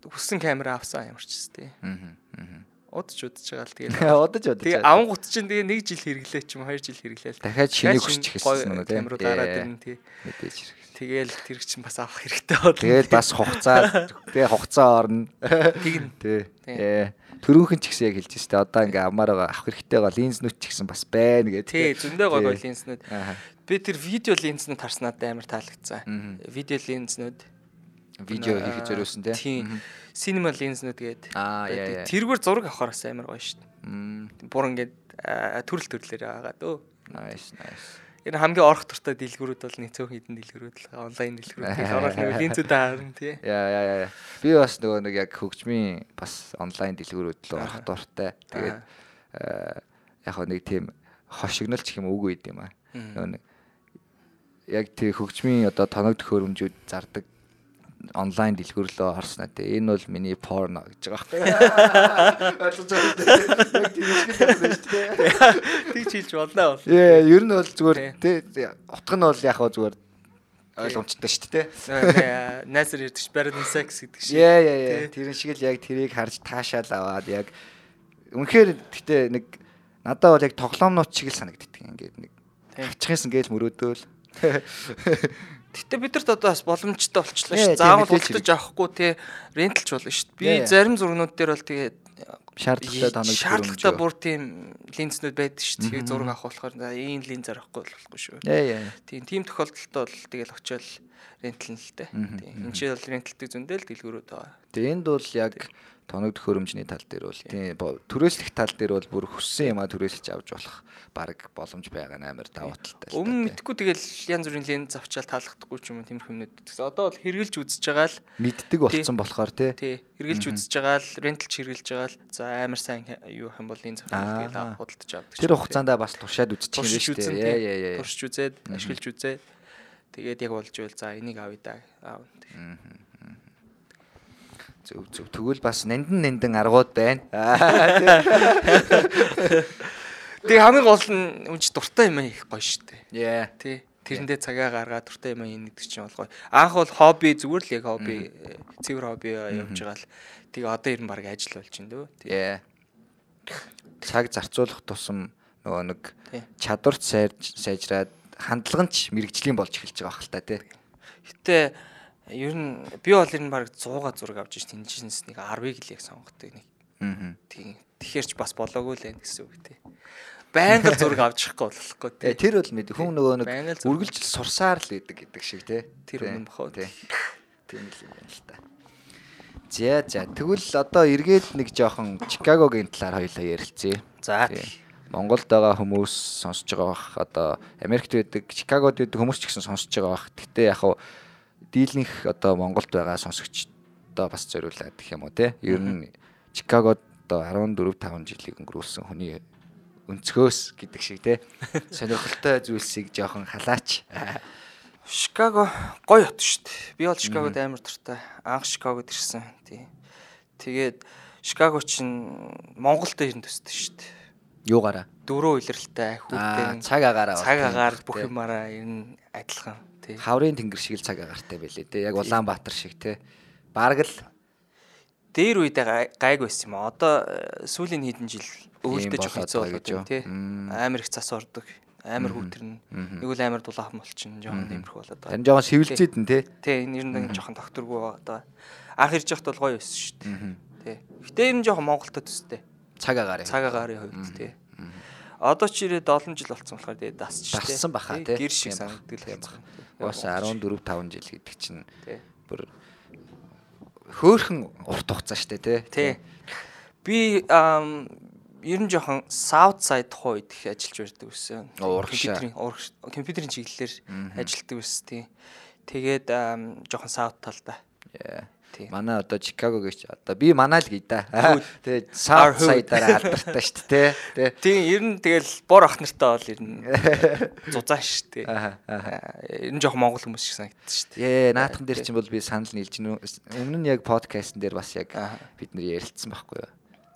хүссэн камера авсан ямар ч гэсэн. Мгм. Мгм. Удаж удаж байгаа л тэгээ. Удаж удаж. Тэгээ аван гут чинь тэгээ нэг жил хэрэглээ ч юм уу, хоёр жил хэрэглээ л. дахиад шинийг хүсч эхэлсэн юм уу тий. Камерууд гараад ирнэ тий. Мэдээж хэрэг. Тэгэл тэр чинь бас авах хэрэгтэй болно. Тэгэл бас хугацаа тэгээ хугацаа орно. Тэгнэ. Тий. Ээ. Төрөөхөн ч гэсэн яг хэлж штэ. Одоо ингээ амаар байгаа авах хэрэгтэй байгаа линзнүүд ч гэсэн бас байна гэдэг. Тий, зөндөө гой Тий. линзнүүд. Би тэр видео линзнүүд харснаад амар таалагдсан. Видео линзнүүд Видео хийхэд зориулсан тий. Cinema lens-нүүд гээд. Аа, яа. Тэргээр зураг авахараас амар гоё. Бур ингээд аа, төрөл төрлөөр байгаа дөө. Nice, nice. Энэ хамгийн орох туртай дэлгүүрүүд бол нэг цөөн хідэн дэлгүүрүүд л онлайн дэлгүүрүүд. Ороод нэг линзүүдээ харна тий. Яа яа яа. Би бас нөгөө нэг яг хөгжмийн бас онлайн дэлгүүрүүд л орох дуртай. Тэгээд аа, яг нэг тийм хошигнол ч юм уу үгүй юм аа. Нөгөө нэг яг тий хөгжмийн одоо тоног төхөөрөмжүүд зардаг онлайн дэлгүүрлөө орсноо тий энэ бол миний порно гэж байгаа байхгүй. Ойлгож байгаа тийм. Тэг чилж болно бол. Яа, ер нь бол зүгээр тий утга нь бол яг хаа зүгээр ойлгомжтой шүү дээ. Найсар ярьдаг барин секс гэдэг шиг. Яа яа яа. Тий. Тэр шиг л яг тэрийг харж таашаал аваад яг үнэхээр гэтээ нэг надад бол яг тоглоомнууд шиг л санагддаг. Ингээд нэг хачхаас ингээл мөрөөдөөл. Гэтэ бидэрт одоо бас боломжтой болчихлоо Ээ, шүү. Заавал худалдаж авахгүй тий ренталч болно шүү. Би зарим зургнууд дээр бол тэгээд Шаардлагатай тоног шаардлагатай бүр тийм линзнүүд байдаг шүү. Тэгээд зураг авах болохоор за ийм линз авахгүй болохгүй шүү. Тийм тийм тохиолдолд бол тэгэл очиод рентал нь л дээ. Тийм. Энд чинь бол ренталтай зөндөл дэлгүүрүүд байгаа. Тэгээ энд бол яг тоног төхөөрөмжний тал дээр бол тийм түрээслэх тал дээр бол бүр хүссэн юмаа түрээсэлж авч болох баг боломж байгаа амар давуу талтай Өмнө мэдхгүй тэгэл янз бүрийн линз авчаал таалагдахгүй ч юм уу тиймэрхүү юмнууд. Тэгсэн одоо бол хэрглэж үзэж байгаа л мэддэг болсон болохоор тий. тий хэрглэж үзэж байгаа л ренталч хэрглэж байгаа л за амар сайн юу хэм бол линз авах тэгэл Аа. худалдаж авдаг. Тэр хугацаанд бас туршаад үзчих юм шүү дээ. Яа яа яа. туршиж үзээд ашиглаж үзээд тэгээд яг болж ивэл за энийг авъя да аав. Зөв зөв. Тэгвэл бас нандин нандин аргууд байна. Тэгээ хамгийн гол нь үнж дуртай юм их гоё штэ. тий. Яа. Тий. Тэрэндээ цагаа гаргаад дуртай юм ин гэдэг чинь бол гоё. Анх бол хобби зүгээр л яг хобби э, цэвэр хобби явж байгаа л тэгээ одоо ер нь баг ажил болж байна дөө. Яа. Цаг зарцуулах тусам нөгөө нэг чадварт сайж сайжраад хандлага нь ч мэрэгжлийн болж эхэлж байгаа хэл та тий. Гэтэ ер нь би бол ер нь баг 100 зураг авч ирсэн тэнцэнс нэг 10-ыг л яг сонгодог нэг. Аа. Тийм. Тэгэхэр ч бас болоогүй л байх гэсэн үг тий. Байнга л зураг авч явахгүй болохгүй тий. Э тэр бол мэд хүн нөгөө нэг үргэлжил сурсаар л идэг гэдэг шиг тий. Тэр үнэн бохоо. тий. Тийм л юм байна л та. За за тэгвэл одоо эргээд нэг жоохон Чикагогийн талаар хоёлаа ярилцъя. За. Монголд байгаа хүмүүс сонсож байгаа бах одоо Америкт байдаг, Чикагод байдаг хүмүүс ч гэсэн сонсож байгаа бах. Гэтэ яг хав дийлнэх одоо Монголд байгаа сонсогчдоо бас зориулаад гэх юм уу те. Ер нь Чикагод одоо 14 5 жилиг өнгөрүүлсэн хүний өнцгөөс гэдэг шиг те. Сонирхолтой зүйлсийг жоохон халаач. Шикаго гоё хот шүү дээ. Би бол Шикагод амар дуртай. Анх Шикагод ирсэн. Тий. Тэгээд Шикаго чинь Монголд ирэн төстэй шүү дээ. Юугаараа? Дөрөв илрэлтэй хүүхдийн цаг агаараа. цаг агаар бүх юмараа ер нь адилхан. Тий. хаврын тэнгэр шиг л цаг агаартай байлээ те. Яг Улаанбаатар шиг те. Бараг л Дээр үедээ гай- гайг байсан юм а. Одоо э, сүүлийн хэдэн жил өвөлдөж болоод хэцүү гэж байна тий. Амар их цас ордог. Амар хүүтэрнэ. Нэг үл амар дулаахан болчихно. Жохон тиймэрхүү болоод байгаа. тань жоохон сэвэлзээд нь те. Тий, энэ ер нь жоохон докторгүй байгаа. Анх ирж явахд бол гоё байсан шүү дээ. Тий. Гэтэ энэ нь жоохон Монголтой төстэй. Цаг агаараа. Цаг агаарын хувьд тий. Одоо ч ирээд олон жил болсон болохоор тэгээ дасч тий. Дассан баха, Тий, тий. Гэр шиг санагддаг л тийм Бас 14 5 жил гэдэг чинь Тий. бүр хөөхөн урт хугацаа штэ те. Тий. Би ер нь жоохон South Side тухай үед их ажиллаж байдаг байсан. Компьютерийн компьютерийн чиглэлээр ажилладаг байсан тий. Тэгээд жоохон South талдаа. Тий. Манай одоо Чикаго гэж одоо би манай л гээ да. Тэгээ hood. Side-аараа алдартай штэ те. Тэ. Тийм ер нь тэгэл бор ах нартай бол ер нь зузаан шүү дээ. Аа, Ер нь жоохон монгол хүмүүс шиг санагддаг шүү дээ. Ээ, наадхан дээр чинь бол би санал нийлж. Өмнө нь яг подкастн дээр бас яг бид нэр ярилцсан байхгүй юу?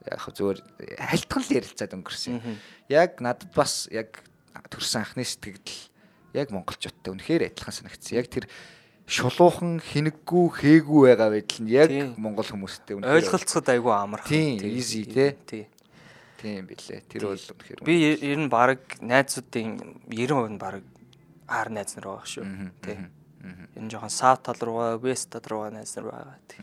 Яг зүгээр хальтхан л ярилцаад өнгөрсөн. Яг надад бас яг төрсэн анхны сэтгэл яг монголчуудтай үнэхээр адилхан санагдсан. Яг тэр шулуухан хинэггүй хээгүү байгаа байдал нь яг монгол хүмүүстэй үнэхээр Ойлголцоход айгүй амархан. Тийм, easy, тий. Тий. тийм билээ. Тэр бол үнэхээр Би ер нь баг найзуудын 90% нь баг аар найз нар байгаа шүү. Тий. Ер нь жоохон сав тал руугаа, вест тал руугаа найз нар байгаа. Тий.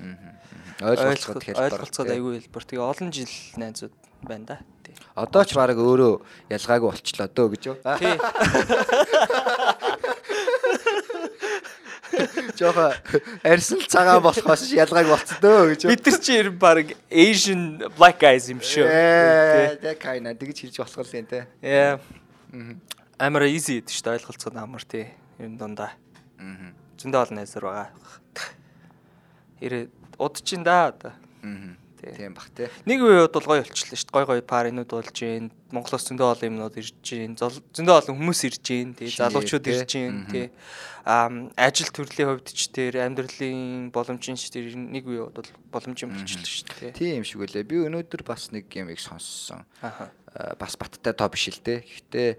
ойлголцоход хэлбэр. ойлголцоход айгүй хэлбэр. Тэгээ олон жил найзууд байна да. Тий. Одоо ч баг өөрөө ялгаагүй болчлоо дөө гэж юу? Тий. Жохо арьсан цагаан болохоос ялгааг болцсон дөө гэж? Бид нар чи ер нь баг Asian black guys юм шүү. Ээ, тэг кайна тэгж хэлж болох л юм те. Яа. Амар easy гэдэг шүү дээ ойлголцоход амар тий. Ер нь дундаа. Аа. Зөндөө олон найзар байгаа. Ирээ удчихин да одоо. Аа. Тий. Тийм бах те. Нэг үеуд бол гоё болчихлоо шүү дээ. Гой гой паринууд болж гин. Монголоос зөндөө олон юмнууд ирж гин. Зөндөө олон хүмүүс ирж гин. Тий. Залуучууд тий. ирж гин. Тий. Аа ажил төрлийн хувьд ч тэр амьдралын боломжийн ч тэр нэг үеуд бол боломжийн болчихлоо шүү дээ. Тий. Тийм шиг үлээ. Би өнөөдөр бас нэг юмыг сонссон. Аха. Аа, бас баттай тоо биш л те. Гэхдээ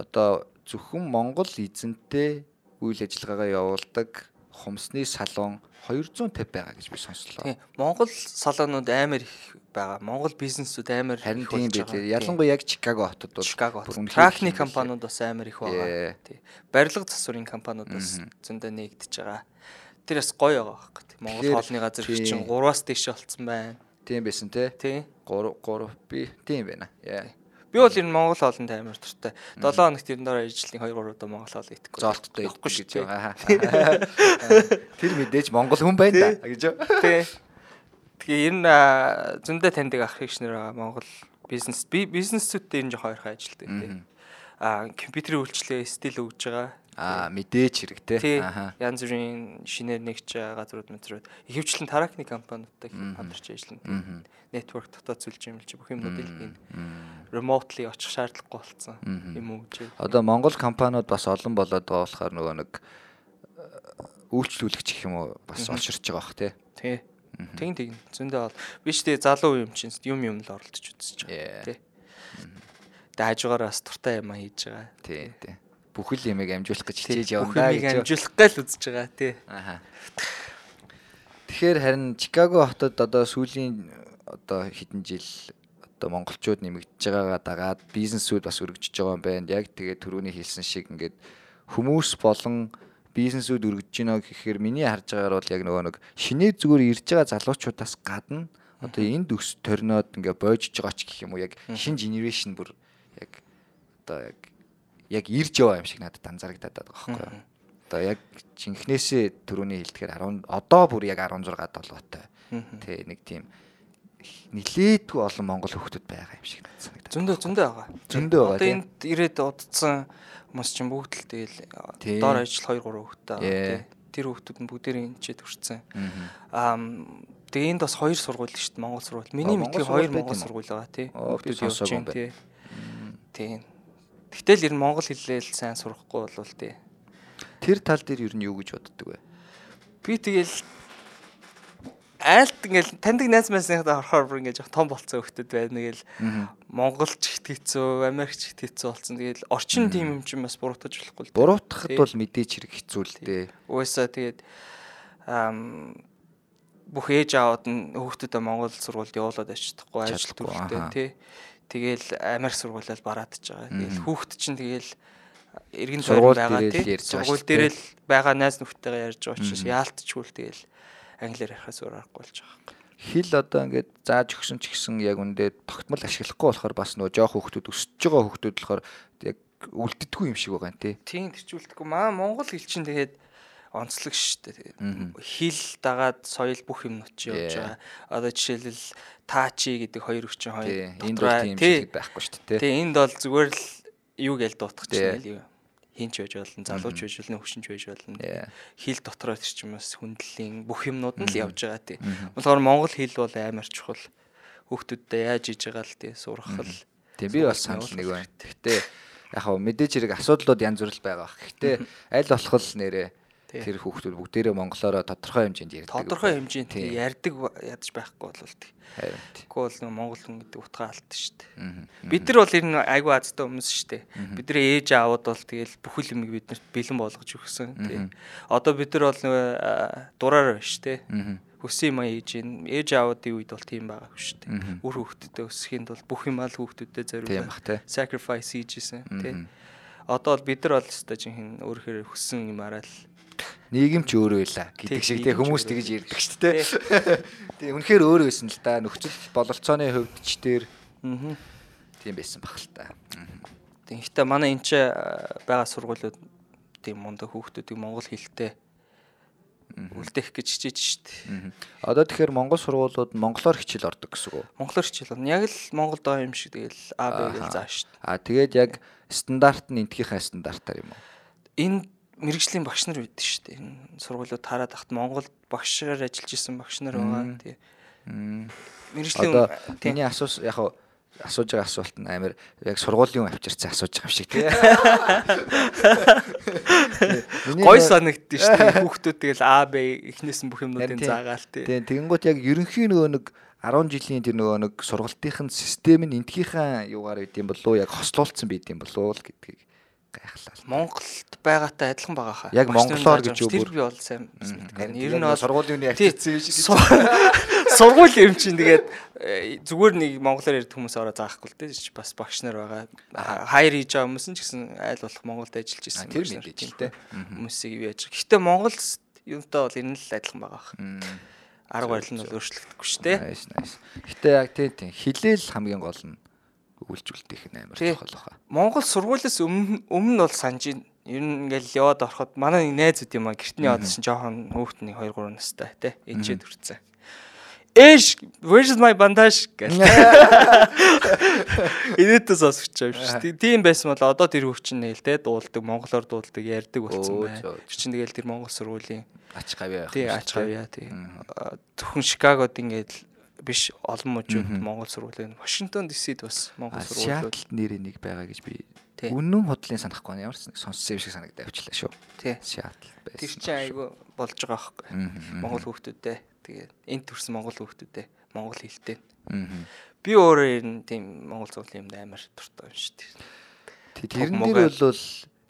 одоо зөвхөн Монгол эзэнтэй үйл ажиллагаагаа явуулдаг хумсны салон 250 байгаа гэж би сонслоо. Тийм. Монгол салонууд амар их байгаа. Монгол бизнесүүд амар их тийм болж байгаа. Ялангуяа яг Чикаго хотод бол Чикаго бүр хот. үнэхээр Тракны компаниуд бас амар их байгаа. Тий. Барилга засварын компаниуд бас зөндөө нэгдэж байгаа. Тэр бас гоё байгаа байхгүй. тий. Монгол хоолны газар чинь 3-аас дээш болцсон байна. Тийм байсан. Тий. 3 3 би тийм байна. Яа. Би бол энэ Монгол хоолнд амар дуртай. 7 хоногт ер нь дараа ижлэлийн 2 3 удаа Монгол хоол идэхгүй. зоолттой Идэхгүй шүү дээ. Тэр мэдээж Монгол хүн байна да гэж. Тий. Тэгээ ер нь аа, зөндөө таньдаг ах ихшнэр байгаа Монгол бизнес би бизнесүүдтэй ер нь жоохон ойрхон ажилтдаг тий. Аа компьютерийн үйлчлээ стил өгж байгаа. Аа мэдээж хэрэгтэй. Аха. Янз бүрийн шинээр нэгж газрууд мэдрүүд ихэвчлэн таракны компаниудтай хамтарч ажиллана. Network дотоод сүлж юм чи бүх юмнуудыг энэ remotely очих шаардлагагүй болсон юм уу гэж. Одоо Монгол компаниуд бас олон болоод байгаа болохоор нөгөө нэг э, үйлчлүүлэгч гэх юм уу бас олширч байгаа бах тий. Тий. Тэгин тэгин зөндөө бол биш тий залуу юм чинь юм юм л оролдож үзэж байгаа. Тий. Тэгээ хажуугаар бас туртай юм хийж байгаа. Тий, тий. Бүхэл ямиг амжуулах гэж хичээж явна бүх да юмыг гэж. амжуулах гал үзэж байгаа тий. Аха. Тэгэхээр харин Чикаго хотод одоо сүүлийн одоо хэдэн жил одоо монголчууд нэмэгдэж байгаагаа дагаад бизнесүүд бас өргөжж байгаа юм байна. Яг тэгээ түрүүний хэлсэн шиг ингээд хүмүүс болон бизнесүүд өргөжж гинэ гэхээр миний харж байгаагаар бол яг нөгөө нэг шинээ зүгээр ирж байгаа залуучуудаас гадна одоо энд өс торноод ингээд боожж байгаа ч гэх юм уу яг шинэ генерашн бүр яг одоо яг яг ирж яваа юм шиг надад анзаарагдаад байгаа байхгүй юу. Одоо яг жинхнээсээ түрүүний хэлдгээр 10 одоо бүр яг 16 долоотой. Тэ нэг тийм нилээдгүй олон монгол хүмүүс байгаа юм шиг надад санагдаад. Зөндөө зөндөө байгаа. Зөндөө байгаа, Одоо энд ирээд удцсан хүмүүс чинь бүгд л тэгэл доор ажил 2 3 хүүхдтэй байгаа. Тэр хүүхдүүд нь бүгдээрээ энэ ч төрсэн. Аа тэгээ энд бас хоёр сургууль шүү дээ Монгол сургууль. Миний мэдээ хоёр Монгол сургууль байгаа тий. Хүүхдүүд явж байна, тий. Тий. Гэтэл ер нь монгол хэллээл сайн сурахгүй болвол тий. Тэр тал дээр ер нь юу гэж боддог вэ? Би тэгэл айлт ингээл таньдаг найз майсныхаа орохоор бүр ингээд жоох том болцсон хөлтөд байна. Тэгэл монголч америкч ихт хэцүү болсон. Тэгэл орчин тим юм чинь бас буруутгаж болохгүй л Тий. бол мэдээж хэрэг хэцүү л дээ. Угаасаа тэгээд бүх ээж аауд нь хүүхдүүдээ Монгол сургуульд явуулаад очихгүй ажил төрөлтэй тий. Тэгэл Америк сургуулиал бараадж байгаа. Тэгэл хүүхд чинь тэгэл эргэн Сургууль байгаа тий. Сургууль дээр л байгаа найз нөхдөйгээ ярьж байгаа учраас яалтчгүй л тэгэл англиар ярихаас өөр аргагүй болж байгаа. Хэл одоо ингээд зааж өгсөн ч гэсэн яг үндэ тогтмол ашиглахгүй болохоор бас нөө жоох хүмүүс өсөж байгаа хүмүүс болохоор яг үлддэггүй юм шиг байгаа юм тий. Тийм тэрчүүлдэхгүй маа Монгол хэл чинь тэгээд онцлог шүү дээ. Тэгээд хэл дагаад соёл бүх юмнууд чи явж байгаа. Одоо жишээлбэл таачи гэдэг хоёр хүчин хоёр. Энд бол тийм тий. шиг байхгүй шүү дээ. Тий энд бол зүгээр л юу гээл дуутгах Тий. чинь л юу. Хинч байж болно, залууч байж болно, хүчинч байж болно. Хэл дотроо тэр чинь бас хүндлэлийн бүх юмнууд нь л явж байгаа тий. Болохоор монгол хэл бол амар чухал. Хүүхдүүдтэй яаж хийж байгаа л тий сурах л. Тийм би сургууль санал нэг байна. Гэхдээ яг хав мэдээж хэрэг асуудлууд янз бүр л байгаа. Гэхдээ аль болох л нэрээ Тий. Тэр хүүхдүүд бүгдээрээ монголоор тодорхой хэмжээнд ярьдаг. Тодорхой хэмжээнд ярьдаг ядаж байхгүй бол тий. Харин. Тэгэхгүй бол монгол хүн гэдэг утгаа алдсан шүү дээ. Бид нар бол ер нь айгүй азтай хүмүүс шүү дээ. Бидний ээж аауд бол тэгэл бүхэл юмыг биднэрт бэлэн болгож өгсөн. Тий. Одоо бид нар бол дураар байна шүү дээ. Хүссэн юм ээж ин ээж аавуудын үед бол тийм байгаа шүү дээ. Үр хүүхдэдээ өсөхийн тулд бүх юм аль хүүхдэдээ Тийм бах, тий. зориулсан. Sacrifice хийжсэн тий. Одоо бол бид нар бол өстой жинхэнэ өөрөөр хүссэн юм арай л нийгэм ч өөрөө байла гэдэг шиг тий нийгэм ч хүмүүс тэгж ярьдаг шүү дээ. Тий үнэхээр өөр байсан л да. Нөхцөл бололцооны хувьд ч тэр Аа. тийм байсан бах л та. Тэгэхдээ манай энэ ч байгаа сургуулиуд тийм мундаг хүүхдүүдийг монгол хэлтэй үлдээх гэж хичээж штт. Одоо тэгэхээр монгол сургуулиуд монголоор хичээл ордог гэсэн үү? Монголоор хичээл байна. Яг л Монголд байгаа юм шиг тэгэл А Б гэж зааш штт. Аа тэгээд яг стандарт нь энтгийнхээ стандартаар юм уу? Энэ мэрэгжлийн багш нар байдаг штт. Энэ сургуулиуд хараад тахт Монголд багшаар ажиллаж исэн багш нар байгаа тий. Мэрэгжлийн Одоо миний асуус яг хав асууж байгаа асуулт нь амар яг сургуулийн юм авчирсан асууж байгаа юм шиг тий. Миний гой санагддээ штт. Хүүхдүүд тэгэл А Б эхнээс нь бүх юмнуудын тийм. заагаал тий. Тийм тэгэнгუთ яг ерөнхий нөгөө нэг 10 жилийн тэр нөгөө нэг сургалтынхын систем нь энтгийнхээ юугаар байд юм болов уу яг хослуулсан байд юм болов уу л гэдгийг гайхлаа. Монголд байгаатай адилхан байгаа хаа. Яг монголоор гэж юу бүр? би бол сайн мэдгүй. Ер нь бол сургуулийн үний ачаалсан юм шиг. Су- Сургууль юм чинь тэгээд э, зүгээр нэг монголоор ярьдаг хүмүүс ороо заахгүй л дээ. Бас багш нар байгаа. Хайр хийж байгаа хүмүүс ч гэсэн айл болох Монголд ажиллаж ирсэн. нар мэдээж тийм дээ. Хүмүүсийг юу яаж. Гэхдээ Монгол юмтай бол энэ л адилхан байгаа хаа. Арга барил нь бол өөрчлөгдөхгүй шүү дээ. Гэтэ яг тийм тийм хилээл хамгийн гол нь үйлчлүүлэх нь амар Тий. чухал баха. Монгол сургуулиас өмнө өмнө бол санаж ин- ер нь ингээл яваад ороход манай нэг найз үт юм а гэртний чинь жоохон хүүхдний 2 3 настай те энчээд хүрцэн. Эш where's my bandage гэх. Инээдээс сонсогч юм шүү. Тийм байсан бол одоо тэр хөвчин нээл те дуулдаг монголоор дуулдаг ярьдаг болсон байна. Тэр чинь тэгэл тэр монгол сургуулийн Ач гавьяа. тий ач хавьяа тий. Зөвхөн Чикагод ингээд биш олон мужууд монгол сургуулийн Вашингтон ДС-д бас монгол сургуулиуд Сиатлд нэрээ нэг байгаа гэж би үнэн худлын санахгүй ямар ч сонссон юм шиг санагдаад авчлаа шүү. тий. Сиатл байсан. Тэр чинь айгүй болж байгаа байхгүй. Монгол хүүхдүүдтэй тэгээд энд төрсэн монгол хүүхдүүдтэй монгол хэлтэй. Би өөрөө ер нь тийм монгол сургуулийн юмд амар дуртай юм шүү дээ. Тэрэн Монгол- дээр бол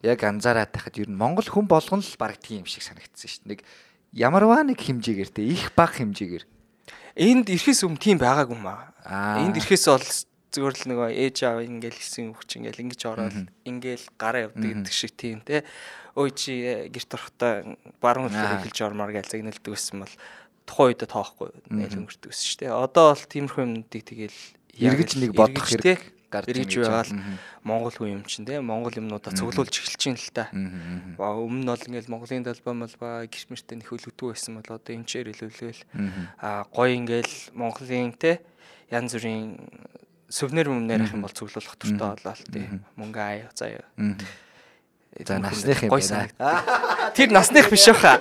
яг анзаараад тахад ер нь Монгол хүн болгон л баг тийм юм шиг санагдсан шүү дээ. Нэг ямарваа нэг хэмжээгээр те их баг хэмжээгээр. Энд ирэхээс өмнө тийм байгаагүй юм аа. Энд ирэхээс бол зүгээр л нөгөө ээж аав ингээл хэлсэн хүч ингээл ингэж ороод ингээл гараа явдаг гэдэг шиг тийм те. Ой чи э, гэрт орохдоо баруун Аа. хэлээр хэлж ормоор гээл загналдаг байсан бол тухайн үедээ тоохгүй найл өнгөрдөг байсан шүү дээ. Одоо бол тиймэрхүү юмнуудыг тэгэл Эргэж нэг бодох хэрэг гарч гэж байгаа байна. л Монгол хүн юм чинь те. Монгол юмнуудаа цуглуулж эхэлж чинь л та. Өмнө нь бол ингээл Монголын талбай малбай гэрмэртэй нөхөлөгдөө байсан бол одоо эмчээр илүүлвэл а гоё ингээл Монголын те янз бүрийн сүвнэр мөмнэр ах юм бол цуглуулах туртай болоо л тий. Мөнгө аяа заяа. За насных юм Гой байна. Тэр насных биш баха.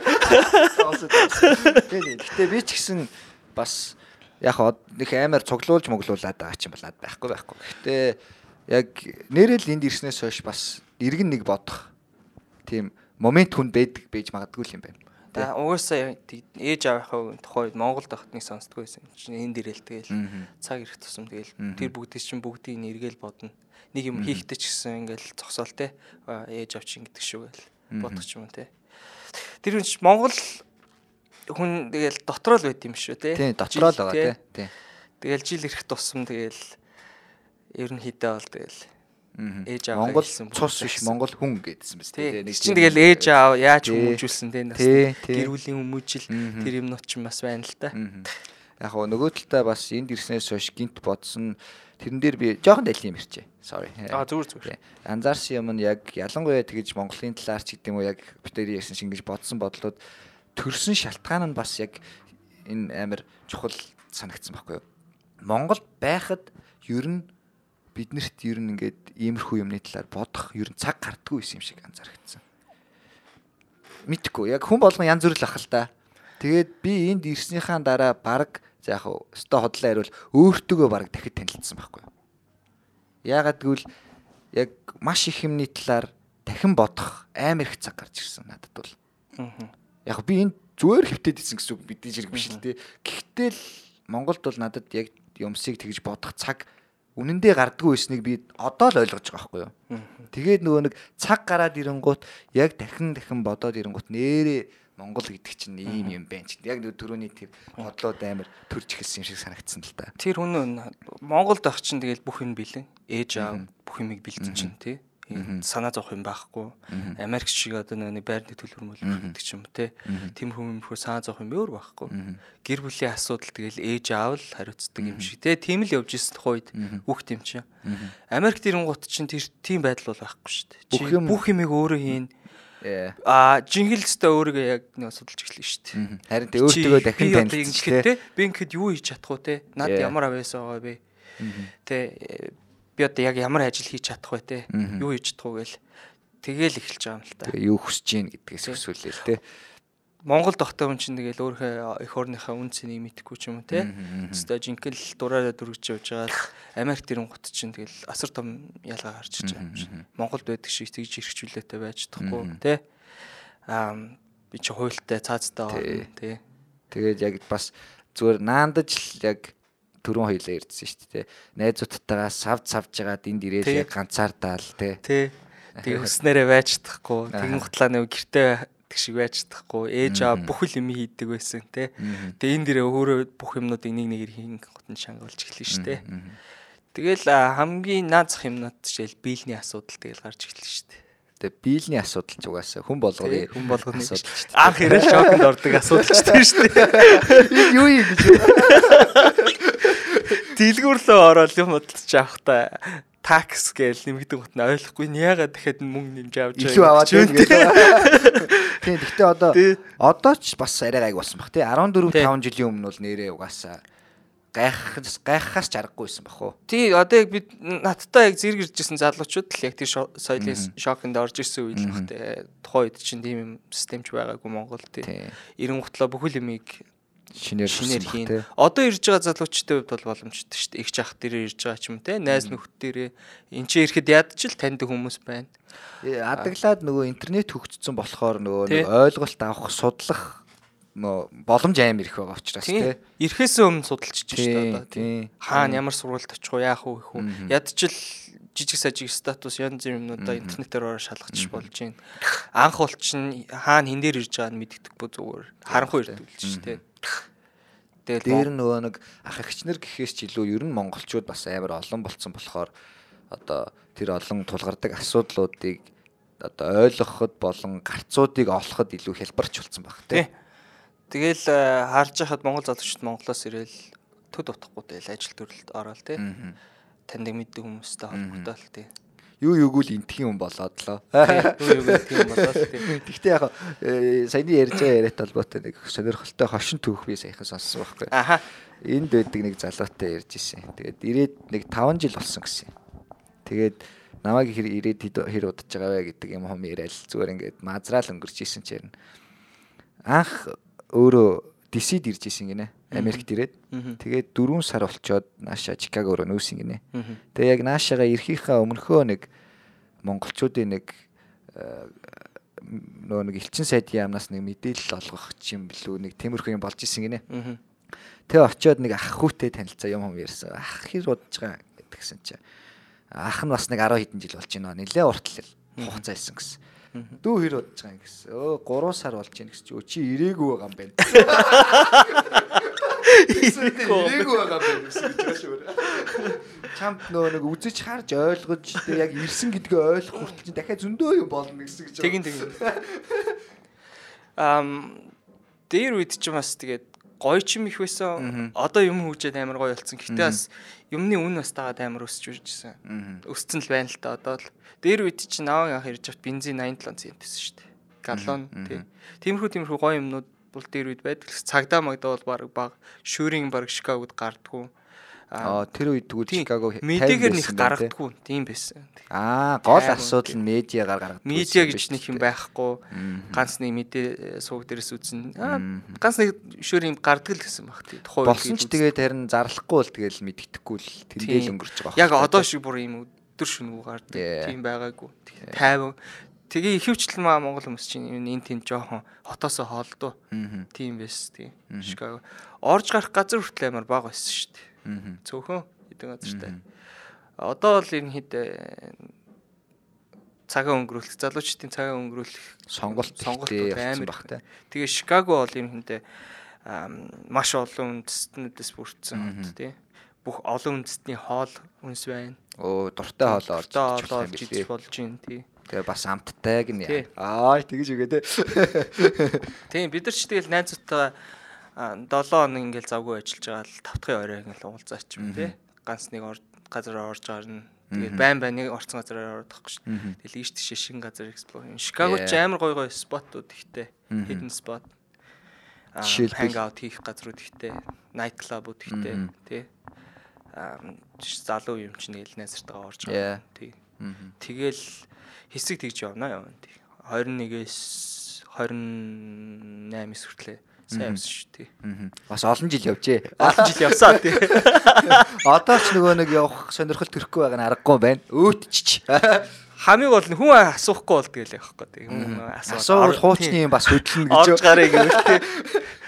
Гэхдээ би ч гэсэн бас яг нэг амар цуглуулж моглуулад байгаа ч юм болоод байхгүй байхгүй. Гэхдээ яг нэрэл энд ирснээс хойш бас иргэн нэг бодох тийм момент хүн байдаг байж магадгүй юм байна. Та угаасаа ээж аавынхаа тухайд Монголд байхад нэг сонсдгүй байсан. Энд ирэл тэгэл цаг ирэх тусам тэгэл тэр бүгдээс чинь бүгдийг нэргээл бодно. Нэг юм хийхдээ ч гэсэн ингээл зогсоол те. Ээж авчин гэдэг шүү гэл бодох юм те. Тэр чинь Монгол хүн тэгэл дотроо л байд юм шүү те. Тийм дотроо л байгаа тий. Тэгэл жил ирэх тусам тэгэл ерөнхийдөө бол тэгэл ээж аав Монгол цус биш Монгол хүн гэдсэн биз Тий. дээ. Чинь тэгэл ээж аав яаж хүмүүжүүлсэн те нас гэр бүлийн хүмүүжил тэр юмнууд ч бас байна л та. Яг гоо нөгөө талдаа бас энд ирснээс хойш гинт бодсон тэрэн дээр би жоохон дэлхийн юм ирчээ. Sorry. Аа, зүгээр, зүгээр. Анзаарсан юм нь яг ялангуяа тэгэж Монголын талаар ч гэдэг юм уу яг битээр ярьсан шиг ингэж бодсон бодлоод төрсэн шалтгаан нь бас яг энэ амар чухал санагдсан байхгүй юу? Монгол байхад ер нь биднэрт ер нь ингээд иймэрхүү юмны талаар бодох ер нь цаг гардггүй юм шиг анзаарчихсан. Мэдхгүй яг хүн болгон янз бүр л ах л та. Тэгээд би энд ирснийхаа дараа баг за яг өстө хотлоо ярил өөртөөгөө баг дахид танилцсан байхгүй юу? Яагаад гэвэл яг маш их юмны талаар дахин бодох амар их цаг гарч ирсэн надад бол. Яг би энд зүгээр хөвтөд исэн гэсэн үг бидний зэрэг биш л дээ. Гэхдээ л Монголд бол надад яг юмсыг тэгж бодох цаг үнэндээ гардггүй байсныг би одоо л ойлгож байгаа байхгүй юу. Тэгээд нөгөө нэг цаг гараад ирэнгуут яг дахин дахин бодоод ирэнгуут нэрээ Монгол гэдэг чинь ийм юм байна ч. Яг төрөний тэр бодлоод амар төрж эхэлсэн юм шиг санагдсан л та. Тэр хүн Монголд байх чинь тэгэл бүх юм бэлэн. Ээж аав бүх юмыг бэлдэн чинь тий. Санаа зовх юм байхгүй. Америк шиг одоо нэг байрны төлбөр мөл гэдэг ч юм те. Тим хүмүүмхүү санаа зовх юм өөр байхгүй. Гэр бүлийн асуудал тэгэл ээж аав л хариуцдаг юм шиг те. Тийм л явж исэн тухайд хүүхд юм чинь. Америк тэрэнгуут чинь тэр тийм байдал бол байхгүй шүү дээ. Бүх Чи юм- бүх юмыг өөрөө хийн. Ээ. А жинхэлстээ өөрийгөө яг нэг судалж эхэлнэ шүү дээ. Харин тэ өөртөө дахин те би ингэхэд юу хийж чадах вэ те над Yeah. ямар авьяасаа байгаа бэ те э, би одоо яг ямар ажил хийж чадах вэ те? Юу хийж чадах вэ гэл тэгэл эхэлж байгаа юм л та. Юу хүсэж гин гэдгээс өсвөлээ л те. Монголд тогтоо хүн чинь тэгэл өөрийнхөө эх орныхаа үн цэнийг мэдэхгүй ч юм уу те. Өстой жинхэнэ л дураараа дүргэж явж байгаа л Америк тэрэн гут чинь тэгэл асар том ялгаа гарч иж байгаа юм шиг. Монголд байдаг шиг тэгж эрхчлүүлээтэй байж чадахгүй те. Аа би чи хуйлтай цаазтай те. Тэгээд яг бас зүгээр наандаж л яг түрүүн хоёлаа ярьдсан шүү дээ. Найзуудтайгаа савд савж жагаад энд ирээд Тий. яг ганцаардаал те. Тэ. Тэгээ өснээрээ байж чадахгүй. Аа. Тэгэн гутлаа нэг гэртээ тэг шиг байж чадахгүй. Ээж аа бүхэл юм хийдэг байсан те. Тэгээ энэ дээрээ өөрөө бүх юмнуудыг нэг нэгээр хийн готон шангуулж эхэлнэ шүү дээ. Тэгэл хамгийн наазах юмнууд жишээл биелийн асуудал тэгэл гарч эхэлнэ шүү дээ. Тэгээ биелийн асуудал ч угаасаа хүн болгоны Тий, хүн болгоны асуудал дээ. Анх ирэл шоконд ордог асуудал ч тийм шүү дээ. Энэ юу юм гэж. Дэлгүүрлөө ороод юм бодолч авахта такс гээл нэмэгдэн гот нь ойлгохгүй нь ягаад дахиад мөнгө нэмж авч гэж байна гэдэг. Тийм гэхдээ одоо Тий. одоо ч бас арай гайг болсон баг тий 14 Тий. 5 жилийн өмнө бол нэрээ угаасаа гайхахаас гайхахаас чаргагүй байсан бах уу. Тий одоо яг бид надтай яг зэрэг иржсэн залуучууд л яг тий соёлын шоконд орж ирсэн үед л багтээ тухайн үед чинь тийм юм системч байгаагүй Монгол тий. Тий. Эрен гутлаа бүхэл юмыг Шинээр шинээр хийн. Одоо ирж байгаа залуучдын хувьд бол боломжтой шүү дээ. Их жах дээрээ ирж байгаа ч юм те. Найз нөхд дээрээ эн чинь ирэхэд ядч л таньдаг хүмүүс байна. Э, Адаглаад нөгөө интернет хөгжсөн болохоор нөгөө ойлголт авах судлах боломж амар их байгаа учраас тий. Ирэхээс өмнө судалчих шүү дээ одоо. Тий. Хаана ямар сургуульд очих уу, яах уу, их үү. Ядчил жижиг сажиг статус янз бүрийн юмнуудаа интернетээр ороо шалгачих болж байна. Анх бол чинь хаана хин дээр ирж байгааг нь мэддэггүй зүгээр харанхуй ирдүүлж шүү дээ. Дээр Тэгэл нь нөгөө нэг ах эгчнэр гэхээс ч илүү ер нь монголчууд бас амар олон болцсон болохоор одоо тэр олон тулгардаг асуудлуудыг одоо ойлгоход болон гарцуудыг олоход илүү хялбарч болсон баг Тий. Тэгэл э, харж хахад Монгол залуучууд Монголоос ирэл төд утахгүй тэл ажил төрөлд ороод тий. Таньдаг мэддэг хүмүүстэй холбогдоод тий. Юу юуг л интхийн хүн болоод лоо. Юу юу гэх тийм болоод тий. Гэхдээ яг э, саяны ярьж байгаа яриат холбоотой нэг сонирхолтой хошин түүх би саяхан сонссон байхгүй. Аха. Энд байдаг нэг залуутай ярьж исэн. Тэгээд ирээд нэг 5 жил болсон гэсэн. Тэгээд намайг хэр ирээд хэр удаж байгаа вэ гэдэг юм хом яриад зүгээр ингээд мазраал өнгөрч исэн чинь анх өөрөө DC-д ирж исэн гинэ. Америкт ирээд. Тэгээд 4 сар болчоод нааша Чикаго руу нүүсэн гинэ. Тэгээ яг наашаага ирэхийнхаа өмнөхөө нэг монголчуудын нэг э, нөө нэг элчин сайдын яамнаас нэг мэдээлэл олгох юм билүү нэг тиймэрхүү юм болж исэн гинэ. Тэгээ очиод нэг ах хүүтэй танилцаа юм юм ярьсан. Ах хэр удаж байгаа гэдгсэн чи. Ах нь бас нэг 10 хэдэн жил болж байна. Нилээ уртлал хугацаа исэн гэсэн. Дүү хэр удаж байгаа юм гэсэн. Өө 3 сар болж байна гэсэн чи чи ирээгүй байгаа юм байна. Ирээгүй байгаа байна гэсэн гэж байгаа шүү. Чамд нөө нэг үзэж харж ойлгож тэгээ яг ирсэн гэдгээ ойлгох хүртэл чи дахиад зөндөө юм болно гэсэн гэж. Тэгин тэгин. Ам дээр үед ч бас тэгээд гоё ч юм их байсан. Одоо юм хөгжөөд амар гоё болсон. Гэхдээ бас юмны үн бас дагаад амар өсч үржсэн. Өсцөн л байна л та одоо л. Дээр үед чи наваг анх ирж авт бензин 87 цент байсан шүү дээ. Галлон тий. Тиймэрхүү тиймэрхүү гоё юмнууд бол дээр үед байдаг. Цагдаа магдаа бол баг баг шүүрийн баг Шикагод гардггүй. Аа тэр үед тэгвэл Чикаго медиагээр нэг гаргадаггүй. Тийм байсан. Аа, гол асуудал нь медиагаар гаргадаг. Медиа гэж нэг юм байхгүй. Ганц нэг мэдээ э, сууг дээрээс үзэн. Аа, ганц нэг шөр юм гардаг л гэсэн баг тий. Тухайн Болсон ч тэгээд харин зарлахгүй л тэгэл мэддэхгүй л тэндээ л өнгөрч байгаа. Яг одоо шиг бүр юм өдөр шөнөгүй гардаг. Тийм байгаагүй. Тайван. Тэгээ ихэвчлэн маа Монгол хүмүүс чинь энэ тийм жоохон хотоосоо хоолдоо. Тийм байс тий. Шикаго. Орж гарах газар хүртэл амар бага байсан шүү дээ. Цөөхөн хэдэн газартай. Одоо л энэ хэд цагаа өнгөрүүлэх залуучдын цагаа өнгөрүүлэх сонголт сонголтууд амар баг та. Тэгээ Шикаго бол юм хүнтэй маш олон үндэстнүүдээс бүрдсэн хот тий. Бүх олон үндэстний хоол үнс байна. Оо дуртай хоолоо орж тий. болж юм тий. Тэгээ бас Тий. яа. Аа тэгэж үгээ те. Тийм бид нар ч тэгэл найзуудтайгаа 7 хоног ингээл завгүй ажиллаж байгаа л тавтахын орой ингээл уулзаач юм тий. Ганц нэг газар орж гарна. Тэгээд байн байн нэг орцсон газараар орох байхгүй шүү. Тэгэл ийш тийш шинэ газар эксплор. Шикаго ч амар гоё гоё спотууд ихтэй. Hidden spot. Аа Жишээлбэл? hang out хийх газрууд ихтэй. Night club-ууд ихтэй тий. Аа залуу юм чинь нэг л найзартайгаа орж байгаа. Тий. Тэгэл хэсэг тэгж явна явна тий. 21-ээс 28-с хүртлээ сайн явсан шүү тий. Бас олон жил явжээ. Олон жил явсаа тий. Одоо ч нөгөө нэг явах сонирхол төрөхгүй байгаа нь аргагүй байна. Өөтчч. Хамгийн гол нь хүн асуухгүй болдго л явахгүй тий. Хүн асуу. Асуувал хуучны юм бас хөдлөнө гэж. Орж гарыг гэвэл тий.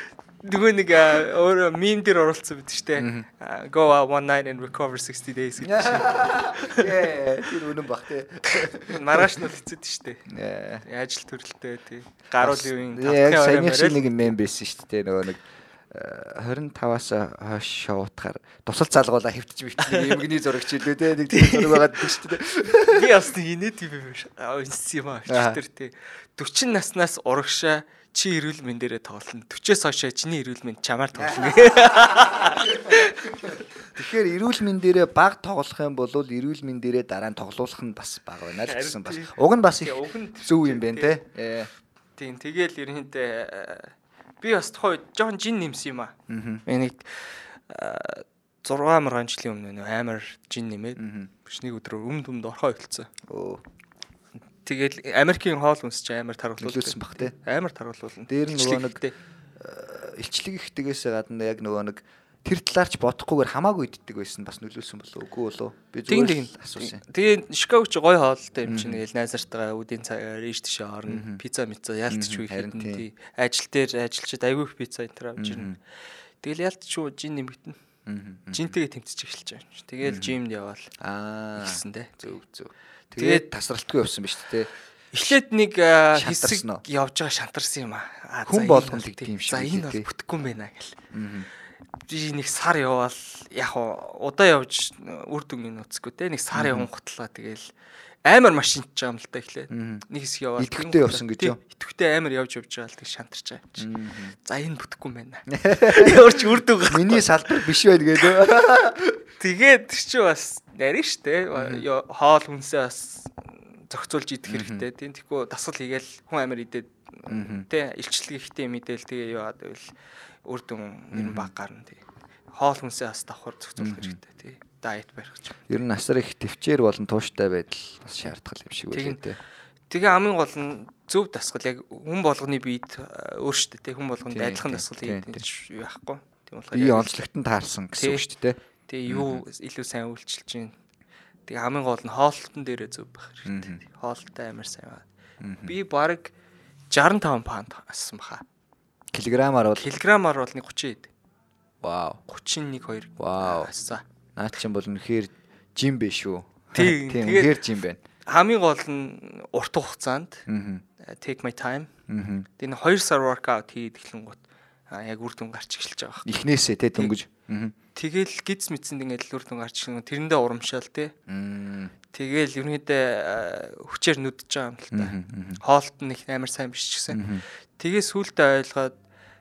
Нөгөө нэг өөр мим дээр бид штэ. А, Go out one night and recover 60 days чинь. Яа, тэр үнэн бах те. Маргааш нь л хэцэд штэ. Яа. Ажил төрөлтэй тий. Гаруулын үеийн Яг тавтахын саяны шиг нэг мем байсан шүү дээ нөгөө нэг э, 25-аас хойш шоутахаар тусал залгуулаа хөвтж бивчний эмгний зурагч илүү те нэг тийм зураг байгаад байдаг шүү дээ. Би бас нэг инээд юм биш. Аа инс юм аа. Өчтөр тий. 40 наснаас урагшаа чи эрүүл мэндээрээ тоглоно. 40-с хойшоо чиний эрүүл мэнд чамаар тоглоно. Тэгэхээр эрүүл мэндээрээ баг тоглох юм бол эрүүл мэндээрээ дараа нь тоглуулах нь бас баг байна л гэсэн бас. Уг нь бас их зөв юм байна те. Э, Тийм тэгэл ерөнхийдөө э, би бас тухай жоохон жин нэмсэн юм аа. Нэг 6 маргаан жилийн өмнө амар жин нэмээд биш нэг өдрөөр өмд өмд орхоо хэлсэн. Өө Тэгэл Америкийн хоол үнс чи амар тархалуулсан Нөлөөлсөн бах те. Амар тархалуулна. Дээр нь нөгөө нэг- Илчлэг илчлэг ихтэйгээс гадна яг нөгөө нэг тэр талаарч бодохгүйгээр хамаагүй иддэг байсан бас нөлөөлсөн болов үгүй болов би зүгээр асуусан. Тэгээ Шикаго ч гоё хоолтой юм чинь тэгэл найзартайгаа үдийн цагаар ийш тийш орно. Пицца үе Харин хэд тий. тий. Ажил дээр ажилчид айгүй их пицца энэ авч ирнэ. Тэгэл ялтч уу жин нэмэгдэн. Жинтэйгээ тэмцэж эхэлж байгаа юм чи. Тэгэл жимд яваал. Аа Эхэлсэн дээ. зөв зөв. Тэгээд- тасралтгүй явсан биз дээ. Эхлээд нэг хэсэг явж байгаа шантарсан юм аа. Хүн болгонд тий. юм шиг За энэ бол бүтэхгүй юм байна гэл. Би нэг сар яваал яг удаа явж үр дүнгийн нуцгүй те нэг сар явсан готлаа тэгэл амар машинч байгаа юм л та эхлээд нэг хэсэг яваал. Идэвхтэй явсан гэж юу? идэвхтэй амар явж явж байгаа л тэг шантарч байгаа юм чи. За энэ бүтэхгүй юм байна. Явж үр дүн гар Миний салбар биш байл гэдэг. тэгээд чи бас нарийн штэ хоол хүнсээ бас зохицуулж идэх хэрэгтэй тийм тэгэхгүй дасгал хийгээл хүн амар идээд тэ илчлэг ихтэй мэдээл тэгээ яваад байвал үр дүн ер нь баг гарна тий. Хоол хүнсээ бас давхар зохицуулах хэрэгтэй тий дайет барих ч. Ер нь асар их төвчээр болон тууштай байдал бас шаардлагал юм шиг үлээ те. Тэгээ хамгийн гол нь зөв дасгал яг хүн болгоны биед э, өөр штэ тий хүн болгонд адилхан дасгал юу байхгүй тийм болохоор Би яг онцлогтон таарсан гэсэн үг шүү дээ. Тэгээ юу илүү сайн үйлчилж чинь. Тэгээ хамгийн гол нь хоолтон дээрээ зөв байх хэрэгтэй. Хоолтой амар сайн байна. Би баг 65 паунд ассан баха. Килограммаар бол Килограммаар бол нэг 30 хэд. вау. 31 2. Вау. Ассан. Наа чинь бол үнэхээр жим бэ шүү. Тийм, тэгээд- үнэхээр жим байна. Хамгийн гол нь урт хугацаанд Аа. uh, take my time. Аа. Тэгээ нэг 2 сар workout хийгээд эхлэнгүүт а яг үр дүн гарч эхэлж байгаа хэрэг. Эхнээсээ те дөнгөж. Тэгэл гиз мэдсэнд ингээд үр дүн гарч эхлэнгүүт тэрэндээ урамшаал те. Тэгэл ерөнхийдөө а, хүчээр нүдэж байгаа юм л та. Хоолт нь их амар сайн биш ч гэсэн. Тэгээ сүултээ ойлгоод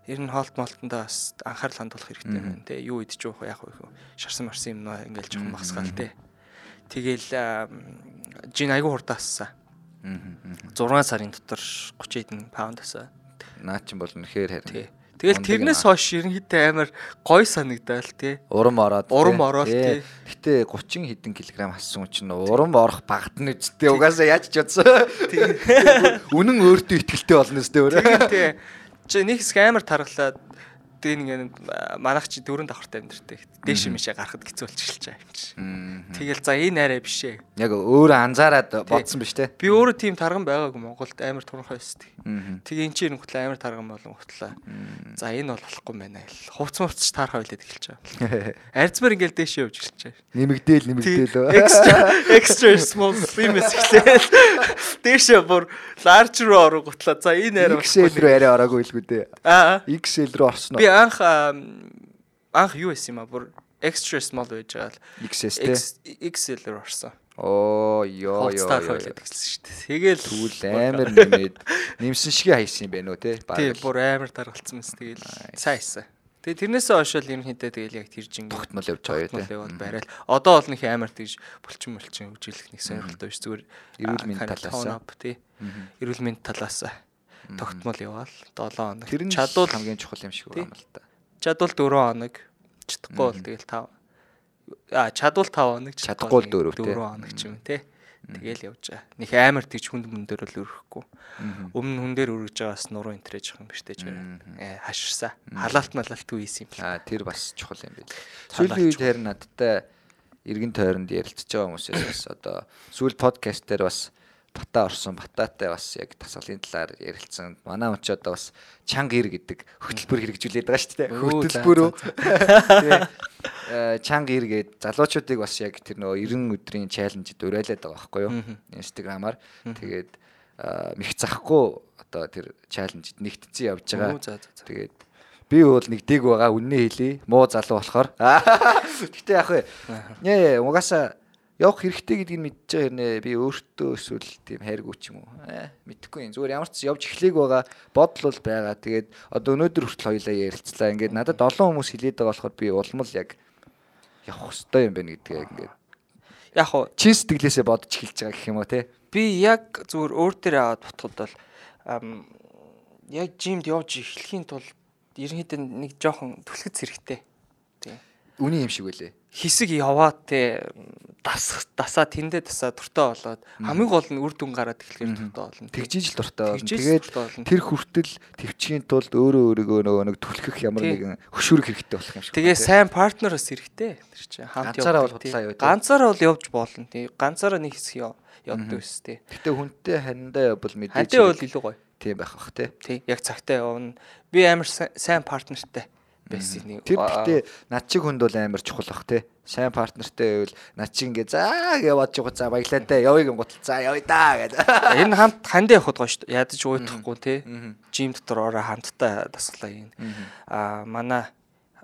ер нь хоолт молтондоо бас анхаарал хандуулах хэрэгтэй байна те. Юу идэж уух яах вэ. Шарсан марсан юм нөө ингээл жоохон багсгаал те. Тэгэл жин айгу хурдаассан. 6 сарын дотор 30 хэдэн паунд асаа. Наа чинь бол үнэхээр харин. Тэгэл тэрнээс хойш ерөнхийдөө амар гой санагдаал тий. Урам ороод. Урам ороод, тий. Гэтэ 30 хэдэн килограмм хассан чинь урам орох багтна үсттэй. Угаасаа яаж ч бодсон. Үнэн өөртөө ихтгэлтэй болно үсттэй өөрөө. Тий. Чи нэг хэсэг амар тархлаад тэгээ нэг манайх чи дөрөв давхартай амьдэртэй. Дээш мишээ гарахад хэцүү болчих эхэлж байгаа юм чи. Тэгэл за энэ арай биш ээ. Яг өөрөө анзаараад бодсон биш те. Би өөрөө тийм тарган байгаагүй Монголд амар туранхай өсдөг. Тэгээ эн чинь хөтлөө амар тарган болон хөтлөө. За энэ бол болохгүй байна гэл. Хувц мувц таархаа хилээд эхэлж байгаа. Арьцмар ингээл дээшээ явж эхэлж байгаа. Нэмэгдээл нэмэгдээл. extra extra small slim гэхлээр дээшээ бүр large руу орготлаа. За энэ арай XL рүү арай ороогүй л гүдээ. Аа. XL рүү уу? Анх анх юу байсан юм а бүр extra small байж байгаа л XS те. X- XL руу орсон. Оо ёо ёо. Тэгэл Түл амар нэмээд нэмсэн шигээ хайсан юм байна уу те? тий бүр амар даргалцсан мэс тэгэл хийсэн. Тэгээ тэрнээсээ хойш л ерөнхийдөө тэгэл яг тэр жингээ тогтмол явж байгаа тогтмол те. яваад барайл. Одоо бол нэг амар тэгж булчин булчин хөгжүүлэх нэг сонирхолтой биш зүгээр Эрүүл мэнд талаас тий. Эрүүл мэнд талаас тогтмол яваал 7 хоног. Тэр нь чадвал хамгийн чухал юм шиг байна л та. чадвал 4 хоног чадахгүй бол тэгэл 5 а чадвал 5 хоног Чадахгүй л дөрөв, тий. 4 хоног ч юм тий. Тэгэл явж байгаа. Них амар тэгж хүнд мөндөр л өрөхгүй. Өмнө хүн дээр өргөж байгаас нуруу энтрэж явах юм биш дээ ч э хаширсан. Халаалт малалт үйсэн юм л. Аа тэр бас чухал юм байна. Цаалаач Сүүлийн үед харин надтай эргэн тойронд ярилцж байгаа хүмүүсээс бас одоо сүүл подкаст дээр бас бата орсон. Бататай бас яг тасгалын талаар ярилцсан. Манай хүн ч одоо бас чанга ир гэдэг хөтөлбөр хэрэгжүүлээд байгаа шүү дээ. Хөтөлбөрөө. Тэгээ э, чанга ир гээд залуучуудыг бас яг тэр нөгөө 90 өдрийн чаленжид уриалаад байгаа байхгүй юу? Инстаграмаар. Тэгээд э, мэх захгүй одоо тэр чаленжид нэгтцэн явж байгаа. Тэгээд би бол нэг дэг байгаа үннээ хэлий. Муу залуу болохоор. Гэтэ яг вэ. Нээ угаасаа явах хэрэгтэй гэдгийг мэдчихэж байгаа хэрнээ би өөртөө эсвэл тийм хайргүй ч юм уу. Аа мэдэхгүй юм. Зүгээр ямар ч явж эхлэх байгаа бодол бол байгаа. Тэгээд одоо өнөөдөр хүртэл хоёлаа ярилцлаа. Ингээд надад олон хүмүүс хэлээд байгаа болохоор би улмал яг явах хэрэгтэй юм байна гэдгээ ингээд Яг хуу чин сэтгэлээсээ бодож эхэлж байгаа гэх юм уу те. би яг зүгээр өөр дээр аваад ботход бол яг жимд явж эхлэхийн тулд ерөнхийдөө нэг жоохон түлхэц хэрэгтэй. Тийм. Үний юм шиг үлээ. Хэсэг яваад те дасах дасаа тэндээ дасаа дуртай болоод хамгийн гол нь үр дүн гараад эхлэхээр дуртай болно. Тэгжиж л дуртай болно. Тэгээд тэр хүртэл төвчгийн тулд өөрөө өөрийгөө нөгөө нэг түлхэх ямар нэгэн хөшүүрэг хэрэгтэй болох юм шиг. Тэгээ сайн партнераас хэрэгтэй. Тэр чинь хамт Ганцаараа бол явдаг, худлаа тий. Ганцаараа бол явж болно. Тий. Ганцаараа нэг хэсэг яв- явдаг ус тий. Гэтэ хүнтэй ханиндаа явбал мэдээж Хантаа бол илүү гоё. тийм байх бах тий. Тий. Яг цагтаа явна. Би амар са- сайн партнертай байсан нэг. Тэр гэхдээ над чиг хүнд бол амар чухал бах тий. Сайн партнертай байвал над чиг ингээ заа гэж яваад жоо за баяглаа да явъя гэн гутал за явъя да гэдэг. Энэ хамт хандаа явахд гоё шүү. Ядаж уйтахгүй. Мгм. Жим дотор ороо хамтдаа дасглаа юм. Аа манай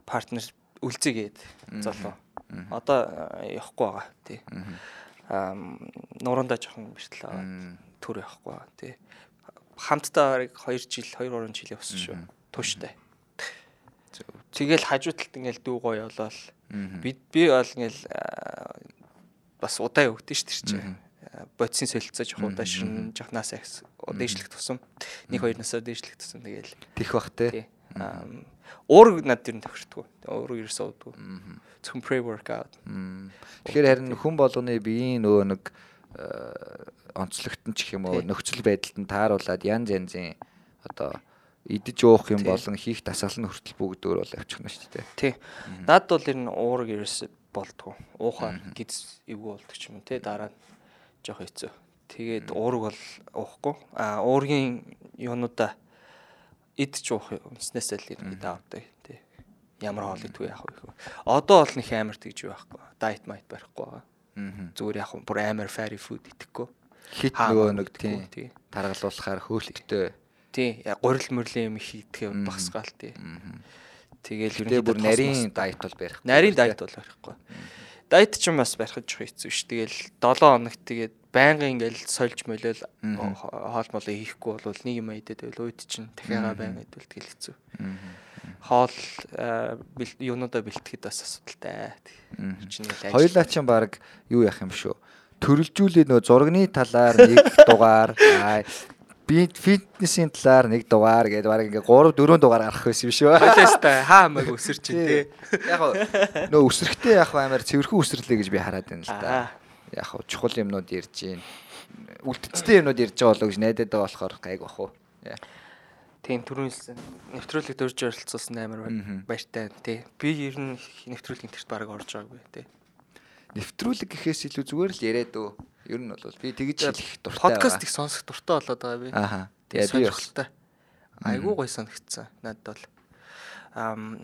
партнер үлзэгээд залуу. Одоо аа, явахгүй байгаа тий. Мгм. Аа нурандаа жоохон бэртэл аваад төр явахгүй байгаа тий. Хамтдаа бараг 2 жил 2 3 жил явсан шүү. Тууштай. Тэгэл хажуу талд ингээл дүү гоё. Мгм. Би би бол ингээл бас удаа явдсан шүү дээ чи. Бодисын солилцоо жоох удаа ширнэ жахнаас ахс дээшлэх тусам. Нэг хоёр насаа дээшлэх тусам тэгэл. Тих бах. Аа, Уур над дэр нь төвшдгүү. Уур ерөөс уудгүй. Зөвхөн pre workout. Тэгэхээр харин хүн болгоны биеийн нөгөө нэг онцлогтон ч юм уу нөхцөл байдалд нь тааруулаад янз янзын одоо идэж уух юм болон хийх дасгал нь хүртэл бүгд өөр бол явчихна шүү дээ. Тий. Над бол ер нь уурыг ерөөс болдгоо. Уухаар гиз эвгүй болдог ч юм те дараа нь жоох хэцүү. Тэгээд уурыг бол уухгүй. А уургийн юунуудаа идж уух юмснээс л ингээд авдаг тий. Ямар хоол идвэ яах вэ? Одоо бол нэг амар тэгж байхгүй. Diet might барихгүй байгаа. Аа. Зүгээр яг бүр амар fatty food идэхгүй. Хит нөгөө нэг тий. таргалуулахаар хөөлттэй. Тий, гурил мөрлөө юм Мгм. багсгаал тий. Тэгэл Тэгээ бүр ерөнхийдөө нарийн дайт бол барих. Нарийн дайт бол барихгүй. Дайт ч юм бас барих жоох хэцүү ш. Тэгэл 7 хоног тэгээд байнгын ингээл сольж Мгм. хоол молоо хийхгүй бол нэг юм идээд байл ууд чинь дахиагаа Мгм. байнга идвэл тэгэл хэцүү. Хоол юунуудаа бэлтгэхэд бас асуудалтай. Мгм. Чинь баг юу яах юм шүү. Төрөлжүүлээ нөө зургийн талаар нэг дугаар, аа, би фитнесийн талаар нэг дугаар гэдэг баг ингээ 3 4 дугаар гарах байсан юм шүү. Хойлоостай хаа хамааг өсөр чинь тий. Яг нөө өсрөхтэй яг амар цэвэрхэн өсрлээ гэж би хараад байна л да. Яг чухал юмнууд ярьж гин. Үлдцтэй юмнууд ярьж байгаа болоо гэж найдаад байгаа болохоор гайг бах уу. Тийм түрүүнэлсэн. Нэвтрүүлэг дөрж оролцуулсан амар баяртай тий. Би ер нь нэвтрүүлгийн тэрт баг орж байгаагүй тий. Нэвтрүүлэг гэхээс илүү зүгээр л яриад өө. Ер нь бол би тэгж хэлэх дуртай. Подкаст их сонсох дуртай болоод байгаа би. Ааха. Тэгээ би сонирхолтой. Айгуу гоё санагдсан надад бол. Ам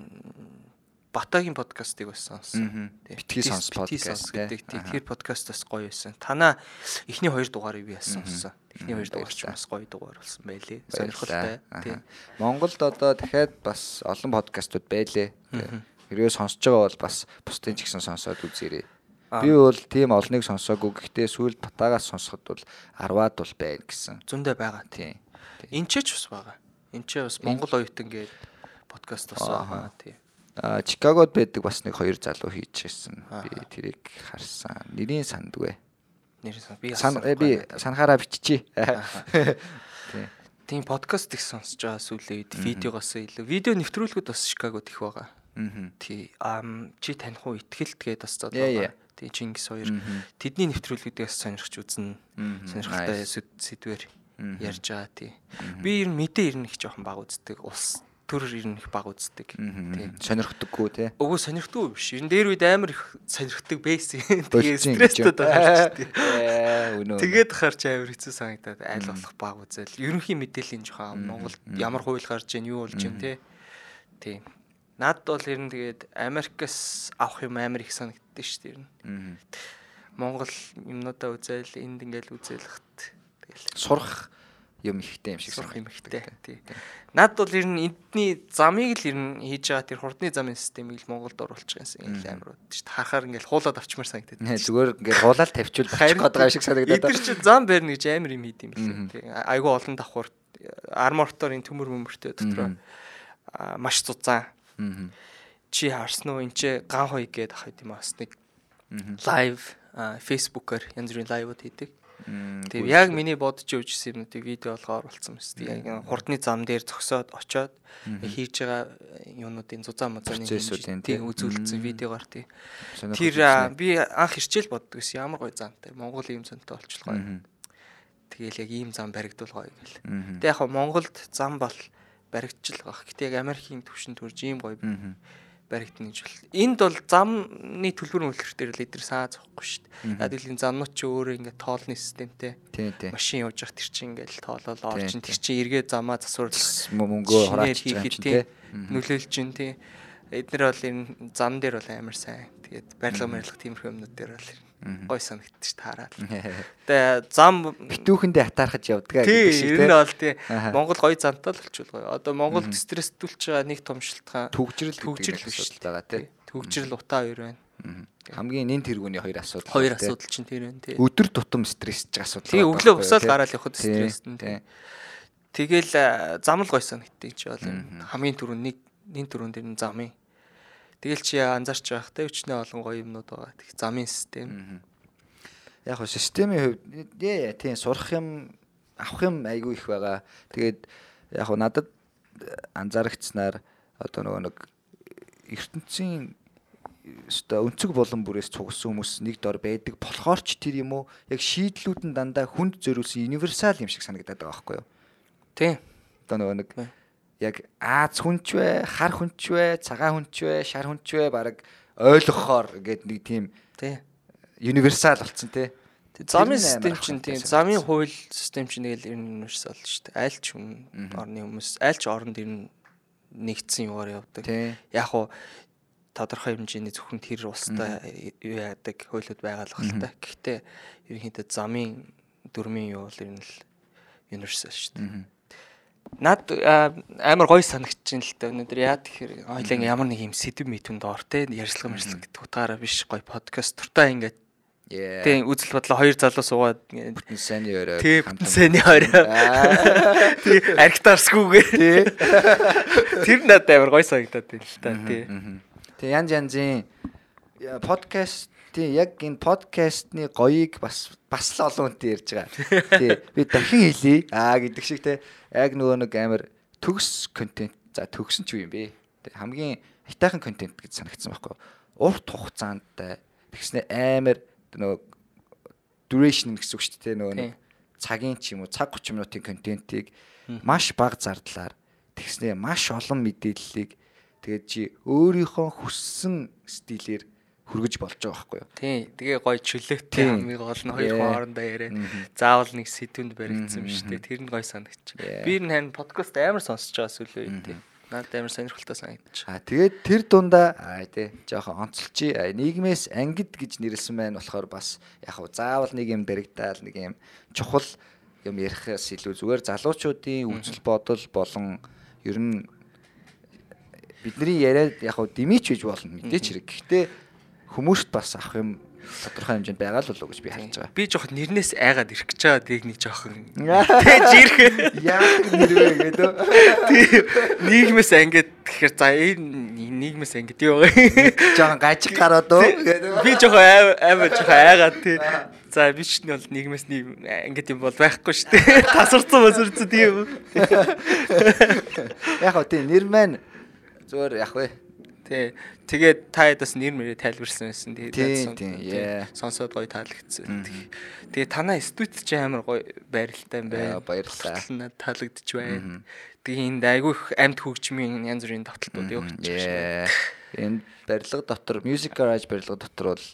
Батагийн подкастыг бас. Тий. Битгий сонс подкаст, гэдэг. Тэр подкаст бас гоё байсан. Танаа эхний хоёр дугаарыг би бас сонсон. Эхний хоёр дугаар ч бас гоё дугаар болсон байлээ. Сонирхолтой. Аха. Монголд одоо дахиад бас олон подкастууд байлээ. Хэрвээ сонсож байгаа бол бас бусдын ч гэсэн сонсоод үзээрэй. Аа. Би бол тийм олныг сонсоогүй. Гэхдээ сүүлд батагаас сонсоход бол 10-аад бол байна гэсэн. Зөндөө байгаа. Тийм. Энчээ ч бас байгаа. Энчээ бас Монгол оюутан гээд подкаст бас Ааха. байгаа. Тий. А Чикагод байдаг бас нэг хоёр залуу хийчихсэн. Би Ааха. тэрийг харсан. Нэрийн сандгүй. Нэр сан би Сан э, би санахаараа биччихье. Тийм. Тийм подкаст их сонсож байгаа сүүлийн үед видеогоос илүү видео нэвтрүүлгүүд бас Чикагод их байгаа. Мгм. Тий. Ам чи таних уу ихтгэлт гээд бас Yeah, байгаа. Тий Чингис хоёр. Тэдний нэвтрүүлгүүдээс сонирхч үзнэ. Сонирхолтой сэдвэр ярьж байгаа тий. Би ер нь мэдээ ер нь их жоохон баг үздэг. Ус төр ер нь их баг үздэг. Тийм. Сонирхдаггүй те. Өгөө сонирхтгүй биш. Нь дээр үед амар их сонирхдаг байсан. Тэгээ стресстэй байгаа үнэ. Тэгээд харж амар хэцүү санагдаад айл болох баг үзэл. Ерөнхий мэдээллийн жоохон Монголд ямар хууль гарч ийн юу болж ийн те. Тийм. Над бол ер нь тэгээд Америкаас авах юм амар их санагддаг шүү дээ ер нь. Монгол юмнуудаа үзэл энд ингээл үзэлхт тэгэл сурах юм ихтэй юм шиг сурах юм ихтэй. Тий. Над бол ер нь эдний замыг л ер нь хийж байгаа тэр хурдны замын системийг л Монголд оруулчих юмсан ингээл амар ud шүү дээ. Харахаар ингээл хуулаад авчмаар санагдаад. Зүгээр ингээд хуулаад тавьчвал болчих гээд байгаа шиг санагдаад. Эдгэр чи зам барьна гэж амар юм хийд юм билээ. Тий. Айгу олон давхар армортоор энэ төмөр мөмөртэй дотроо маш цуцаан. Чи харсан уу энэ ган хой гээд ах юм бас нэг лайв фейсбુકээр янз бүрийн лайвууд хийдэг. Тийм яг миний бодож явжсэн юмнуудыг видео олгоо оруулсан мэт. Яг хурдны зам дээр зогсоод очоод хийж байгаа юмнуудын зузаан тий. тийм үзүүлсэн видеогоор тий. сонирхол Тэр би анх ирчээл боддог гэсэн ямар гоё замтай. Монгол ийм замтай болчихлоо. Мгм. Тэгээл яг ийм зам баригдвал гоё гэл. Мгм. Тэг яг Монголд зам бол баригдчихл байх. Гэтэ яг Америкийн төвшин төрж ийм гоё баригдана гэж бол. Энд бол замны төлбөр мөлхөр дээр л эдгээр саа зохгүй шүү дээ. Яг л энэ замнууд чи өөрөө ингээд тоолны системтэй. Машин явж явах тэр чинь ингээл тоолол орчин тийм. тэр чинь эргээ замаа засвар мөнгөө хураач юм чинь тий. нөлөөлж чинь тий. Эднэр бол энэ зам дээр бол амар сайн. Тэгээд барилга барилга тиймэрхүү юмнууд дээр бол гой санагдчих таараад. Тэгээ зам Битүүхэндээ хатаархаж явдгаа тий гэдэг шиг ер нь тий. бол тий Аха. Монгол гоё замтай л болчихвол гоё. Одоо Монголд стресстүүлж байгаа нэг том шалтгаан гэдэг биш асуудал байгаа тий. Түгжрэл утаа хоёр байна. Хамгийн нэн тэргүүний хоёр асуудал. Хоёр асуудал чинь тэр байна тий. Өдөр тутам стрессж байгаа асуудал. Тий байгаа өглөө байхгүй бусаад юу, тий. гараал явахад Тий, стресстэн тий. тий. Тэгэл зам л гоё санагдтыг чи бол хамгийн түрүүн нэг нэг түрүүн дээр нь замын. Тэгэл чи анзаарч байх те өчнөө олон гоё юмнууд байгаа. Тэг замын систем. Яг хөө системийн хувьд ээ тийм сурах юм авах юм айгүй их байгаа. Тэгээд яг хөө надад анзаарэгдснаар одоо нөгөө нэг ертөнцийн өстой өнцөг болон бүрээс цугсан хүмүүс нэг дор байдаг болохоор ч тэр юм уу яг шийдлүүд нь дандаа хүнд зориулсан универсал юм шиг санагдаад байгаа байхгүй юу? Тий. Одоо нөгөө нэг. Яг Аз хүнч вэ, хар хүнч вэ, цагаан хүнч вэ, шар хүнч вэ баг ойлгохоор ингээд нэг тийм Тий. универсал болцсон тий. Замын систем чинь тийм замын хууль систем чинь тэгэл ер нь универсал шүү дээ. Айл ч хүн орны хүмүүс айл ч оронд ер нь нэгдсэн югаар явдаг. Яг уу тодорхой хэмжээний зөвхөн тэр улстай юу яадаг хуулиуд байгаа л багтал та. Гэхдээ ерөнхийдөө замын дөрмийн юу бол ер нь л универсал шүү дээ. Над а, амар гоё санагдчихээн л та өнөөдөр яа тэгэхээр хоёлаа ямар нэг юм сэдв мэтүнд ор те ярьслага мэрслэг гэдэг утгаараа биш гоё подкаст. Туртаа ингээд тийм үзэл бодлоо хоёр залуу суугаад Бүтэн сайнны өрөө. тий бүтэн сэний хорой тий архитарсгүйгээр тий. Тэр надад амар гоё санагдаад байна л та тий. Тэг янз янзын я, подкаст тий яг энэ подкастны гоёыг бас бас л олон хүнтэй ярьж байгаа. Тий би дахин хэлье аа гэдэг шиг те яг нөгөө нэг амар төгс контент за төгсөн ч юу юм бэ? Тэг хамгийн хитайхан контент гэж санагдсан байхгүй юу? Урт хугацаанд тэгснэ амар нөгөө duration гэсэн үг шүү дээ нөгөө нэг цагийн ч юм уу цаг 30 минутын контентийг маш бага зардлаар тэгснэ маш олон мэдээллийг тэгээд чи өөрийнхөө хүссэн стилээр хүргэж болж байгаа байхгүй юу? тий тэгээ гоё чөлөөтэй хамгийн гол нь хоёр хүн хоорондоо яриа. Заавал нэг сэдвэнд баригдсан биш тий тэр нь гоё санагдчих би энэ подкаст амар сонсож байгаа сүүлийн үед тий надад амар сонирхолтой санагдчих. А тэгээд тэр дундаа аа тий жоохон онцолчи аа, нийгмээс ангид гэж нэрлсэн байна болохоор бас яг хав заавал нэг юм баригдаал нэг юм чухал юм ярихаас илүү зүгээр залуучуудын үзэл бодол болон ер нь бидний яриад яг хав димич гэж болно. Мэдээч хэрэг. Гэхдээ хүмүүст бас авах юм тодорхой хэмжээнд байгаа л болов уу гэж би харж байгаа. би жоохон нэрнээс айгаад ирэх гэж байгаа. Дийг нэг жоохон тэгж ирэх. Яагаад нэрвэ гэдэг. нийгмээс ангид тэгэхээр за энэ нийгмээс ангид юу вэ? Жохон гажиг гараад уу гэдэг. би жоохон аав жоохон айгаад тий. За би ч нь бол нийгмээс нэг ангид юм бол байхгүй шүү дээ. Тасарсан масарсан тийм Яг хөө тий нэр маань зүгээр яг вэ. Тий. Тэгээд та ядас нэр мэрээ тайлбарсан байсан. Тэгээд тий. Сонсоод гоё таалагдсан. Тэгээд танаа студид ч амар гоё байралтай юм байна. Аа, баярлалаа. Таалагдчих байна. Тэгээд энд айгүй их амьд хөгжмийн янз бүрийн тоглолтууд явагдаж байна. Энэ барилга дотор Music Garage барилга дотор бол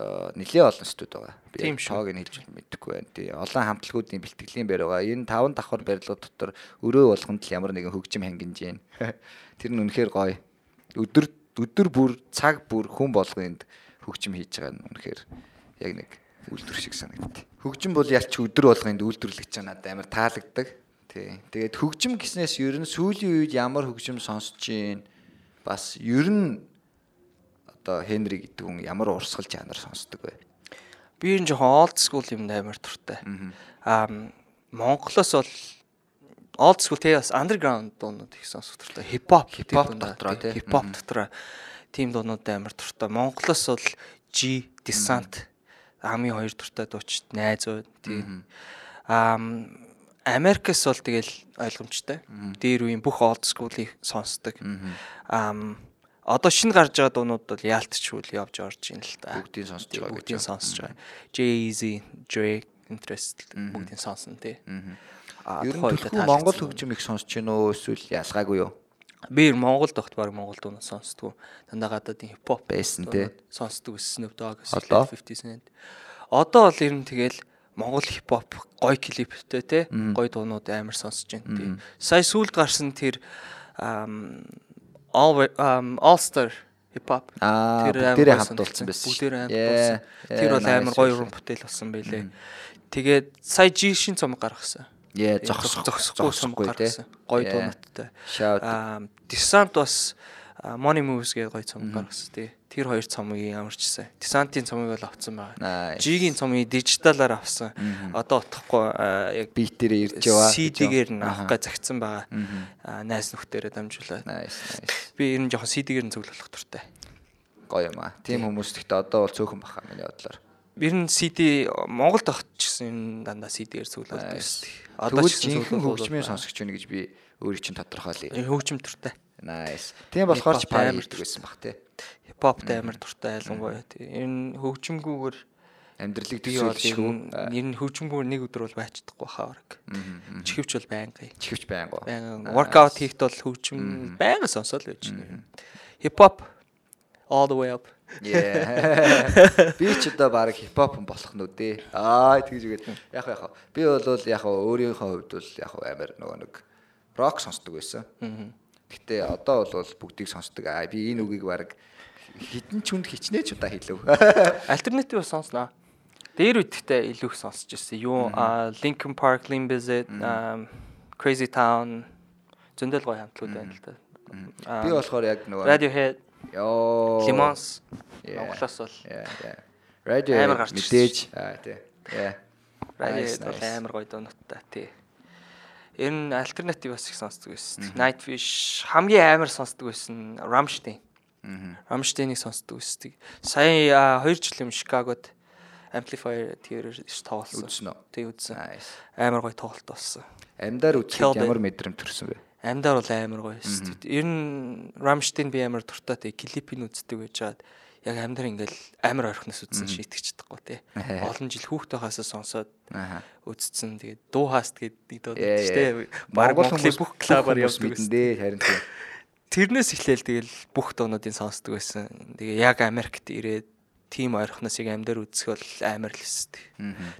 э, нэлээ олон студ байгаа. Би тоог нь хэлж мэдэхгүй байна. Тий. Олон хамтлагуудын бэлтгэлийн байр байгаа. Энэ таван давхар барилга дотор өрөө болгонд л ямар нэгэн хөгжим хангиж байна. Тэр нь үнэхээр гоё. Өдөр өдөр бүр цаг бүр хүн болгонд хөгжим хийж байгаа нь үнэхээр яг нэг үйлдвэр шиг санагдтыг. Хөгжим бол ялч өдөр болгонд үйлдвэрлэж байгаа надад амар таалагддаг. Тий. Тэгээд хөгжим гэснээс ер нь сүүлийн үед ямар хөгжим сонсож гин бас ер нь одоо Хенри гэдэг хүн ямар урсгал жанр сонсдог вэ? Би энэ жоохон old school юм амар туртай. Аа Монголоос бол old school тий бас underground дуунууд их сонсох туртай. Hip hop Hip-hop дотроо тий. Hip hop дотроо тийм дуунууд амар туртай. Монголоос бол G Descent хамгийн хоёр туртай дуучид найзууд тий. Аа Америкас бол тэгэл ойлгомжтой. Дээр үеийн бүх old school-ыг сонсдог. Аа одоо шинэ гарч байгаа дуунууд бол яалтчгүй явж орж ийн л та. Бүгдийг сонсож байгаа Бүгдийг сонсож байгаа. Jay-Z, Drake, Interest бүгдийг сонсон тий. Аа Ер нь төлхөө Монгол хөгжим их сонсож гин үү эсвэл ялгаагүй юу? би Монгол тогт баг Монгол дуу сонсдгоо. Дандаа гадаадын хипхоп Байсан тий. Сонсдог Snoop Dogg, Одоо? 50 Cent. Одоо бол ер нь тэгэл Монгол хипхоп гоё клиптэй те гоё дуунууд амар сонсож байна тий. Сая сүүлд гарсан тэр All Star амар бүгдээрээ гоё хамтуулсан санагдсан. байсан шүү. Бүгдээрээ хамт Yeah, болсон. Тэр бол амар гоё уран бүтээл болсон байлээ. Тэгээд сая G шин цомог гаргасан. Яа, зогсох зогсохгүй зогсохгүй тий. Гоё. Shout. Аа Descent бас Money Moves гэдэг гоё цомог гаргасан тий. Тэр хоёр цомгийг амарчсан. Descent-ийн цомыг бол авсан байгаа. Nice. G-гийн цомыг дижиталаар авсан. Одоо утгахгүй а, яг Beat дээр ирж яваа. CD-гээр нь авах гэж загцсан байгаа. Аа найс нөхдөрөө дамжуулаад. Би ер нь жоохон CD-гээр нь зөвлөх туртай. Гоё юм аа. Тим хүмүүс гэхдээ одоо бол цөөхөн баха миний бодлоор. Ер нь CD Монголд авах гэсэн дандаа CD-гээр зөвлөд байсан. Одоо ч бол хөгжмийн сонсогч байна гэж би өөрийг чинь тодорхойлъё. Э, Хөгжим туртай. Nice. Тийм болохоор ч амар байсан бах тий. Хипхоптай амар туртай ялангуяа тий. Ер нь хөгжимгүйгээр Амьдралыг төсөөлж ер нь хөгжимгүйгээр нэг өдөр бол байцдаггүй хаа баг. Чихвч бол байнгын. чихвч. Байнгын workout хийхэд бол хөгжим байнга сонсоол байж. Хипхоп all the way up. Yeah. Би ч одоо баг хипхоп болох нь үдээ. Аа тэгж үгээд яг яг би бол яг өөрийнхөө хувьд бол яг амар нөгөө нэг рок сонсдог байсан. Гэтэ одоо бол бүгдийг сонсдог. Аа би энэ үгийг баг хитэн ч хүнд хичнээн ч удаа хэлв. Альтернатив сонсноо. Дээр үедээ илүү их сонсч ирсэн. Юу Linkin Park, Limp Bizkit, Crazy Town зөндөл гоё хамтлууд байна л да. Би болохоор яг нөгөө Radiohead, Limons Yeah. Монголоос бол. Радио Амар гарч мэдээж аа тий. Nice, бол амар гоё дуунуудтай тий. Ер нь альтернатив бас их сонсдог байсан. Nightwish хамгийн амар сонсдог байсан Rammstein. Rammstein-ыг сонсдог байсан. Сая 2 жил юм Chicago-д Amplifier тэр тоглосон. Тий үзсэн. Амар гоё тоглолт болсон. Амьдаар Kill үзэхэд ямар мэдрэмт төрсөн бэ? Амьдаар бол амар гоё дээ. Ер нь Rammstein би амар дуртай тий клипийг үздэг байж чаад яг амьдаар ингээл амар ойрхоноос үзсэн чи итгэж чадахгүй тий. Олон жил хүүхдээ хасаа сонсоод үзсэн. Тэгээд дуу хааст гэдэг нэг дуу. Баг Монгол хүмүүс бүх клабаар явдаг байсан. дээ харин тийм. Тэрнээс эхлээл тэгэл бүх дуунуудыг сонсдог байсан. Тэгээ яг Америкт ирээд тим ойрхоноос яг амьдаар үзэх бол амар л өстэй.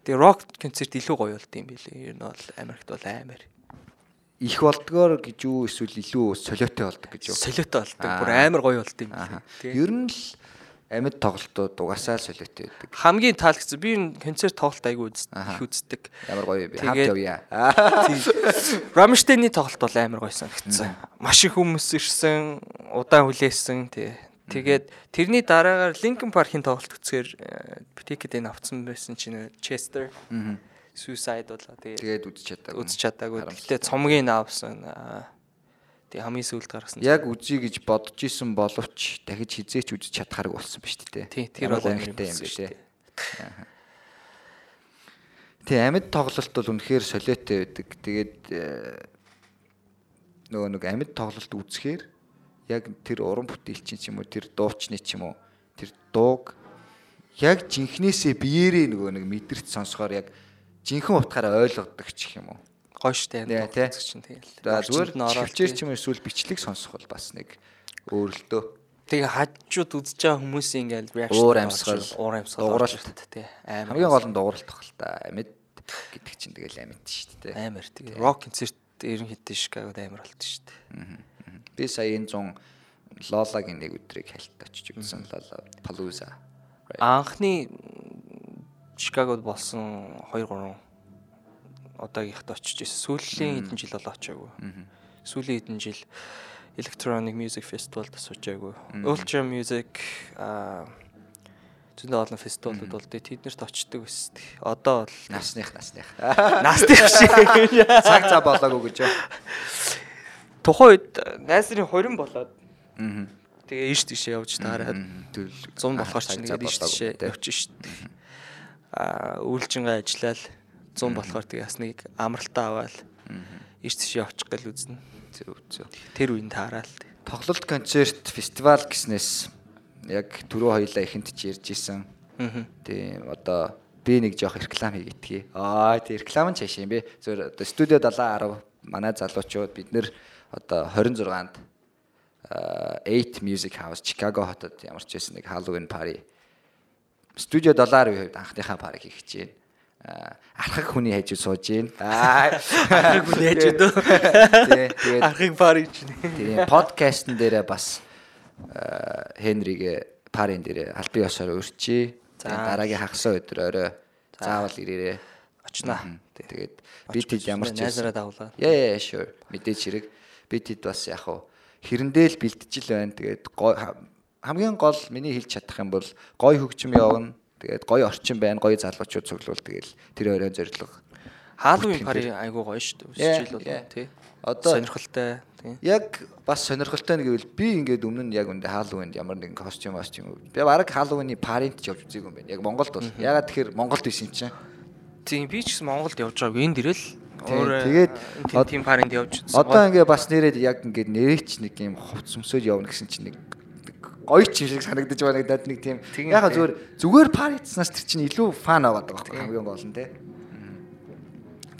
Тэгээ рок концерт илүү гоё болд юм билээ. Ер нь бол Америкт бол амар. Их болдгоор гэж юу эсвэл илүү солиотой болдог гэж юу? Солиотой болдог. Аа. Бүр амар гоё болд юм. Тэгээ Ер нь л амьд тоглолтууд угаасаа солиотой байдаг. хамгийн таалагдсан би энэ концерт тоглолт айгүй их үздэг. Ямар гоё бэ? Хамт явъя. Аа. Рамштейний тоглолт бол амар гоё санагдсан. Маш их хүмүүс ирсэн, удаан хүлээсэн тий. Тэгээд тэрний дараагаар Linkin Park-ийн тоглолт үзэхээр Ticket-ийг авцсан байсан чинь Chester Suicide болоо тэгээд Тэгээд үдч чадаагүй. үзэж чадаагүй. Гэтэ цомгийг нь авсан. Аа, Тэгээ хамгийн сүүлд гаргасан. Яг үзье гэж бодож исэн боловч дахиж хизээч үзэж чадхаарг болсон ба шүү дээ. Тий, тэр бол гонхтой юм шүү тий. Тий, амьд тоглолт бол үнэхээр солиотой байдаг. Тэгээд э, нөгөө нэг амьд тоглолт үзэхээр яг тэр уран бүтээлчин ч юм уу тэр дуучны ч юм уу тэр дууг яг жинхнээсээ биеэрээ нөгөө нэг мэдэрч сонсохоор яг жинхэнэ утгаараа ойлгодог ч юм уу. Гоё штэ Тий, энэ тий. чинь тэгэл. За зүгээр тий. ч юм эсвэл бичлэг сонсох бол бас нэг өөрлөлтөө. Тэгээ хажууд үзэж байгаа хүмүүсийн ингээл reaction Уур амьсгал, уур амьсгал дууралт. тий. Амар Хамгийн гол нь дууралт тах л та. Амьд гэдэг чинь тэгэл амьд шүү дээ. амар тэгээ. Рок концерт ерөнхийдөө Шикагод амар болт дээ. Би сая энэ 100 Лолагийн нэг өдрийг хальт очиж үзсэн Лола Палуза. Анхны Шикагод болсон 2 3 удаагийнхад очиж ирсэн. Сүүлийн хэдэн жил болоо очиагүй. Сүүлийн хэдэн жил Electronic Music Festival-д суучихаагүй. Ultra Music аа зөндөө олон фестивалууд бол тэднэрт очдөг байсан. Одоо бол Насных насных. настик шиг Цаг цаа болоогүй гэж. тухайн үед найз нарын 20 болоод тэгээ ирж тийшээ явж таараад 100 болохоор ч нэгээд ирж тийшээ явчих шүү дээ. Аа үйлчингээ ажиллаад 100 болохоор тэгээ бас нэг амралтаа аваад ирж тийшээ явчих гэл үзнэ. Зөв зөв. Тэр үеийн таараад. Тоглолт концерт фестивал гэснээс яг түрүү хоёлаа ихэнд ч ярьж исэн. Аа. Тийм одоо би нэг жоох реклам хийгээдгий. Аа тийм реклам нь цааш юм бэ. Зөв одоо студио 7010 манай залуучууд бид нэр одоо 26-нд аа 8 Music House Chicago хотод ямар ч байсан нэг Halloween party студио 7010-ийн хувьд анхныхаа пари хийх гэж байна. Аа архаг хүний хажууд сууж байна. Архаг хүний уу? Тий, тэгээд Архыг пари чинь. Тийм подкастн дээрээ бас аа, Хенригээ парин дээрээ албан ёсоор өрчий. За. Дараагийн хагас өдөр орой заавал ирээрээ Очноо. Мгм. Тэгээд би тэд ямар ч найзараа дагуулаа. Яа яа sure мэдээч хэрэг би тэд бас яг хуу хэрэндээ л бэлтжил байна. Тэгээд хамгийн гол миний хэлж чадах юм бол гой хөгжим явна. Тэгээд гой орчин байна, гой залуучууд цуглуул тэгэл тэр өрөө зориг. Halloween пари айгуу гоё шүү дээ. Yeah, Өсч ил yeah. болоо тий. Одоо- сонирхолтой тий. Яг бас сонирхолтой нь гэвэл би ингээд өмнө нь яг үндэ Halloween ямар нэгэн костюм костюм. Би бараг Halloween-ы паринт ч явж үзээгүй юм байна. Яг Монголд бол. Ягаад тэгэхээр Монголд байсан юм чинь. Тийм би ч гэсэн Монголд явж байгааг энд ирэл Тийм, тэгээд тийм паринд явж. Одоо ингээ бас нэрээд яг ингээд нэрээч нэг юм ховц өмсөж явна гэсэн чинь нэг гоё ч юм шиг санагдаж байна надад нэг тийм тийм. зүгээр зүгээр пар хийцснаас тэр чинь илүү фан аваад байгаа байхгүй хамгийн гол нь те.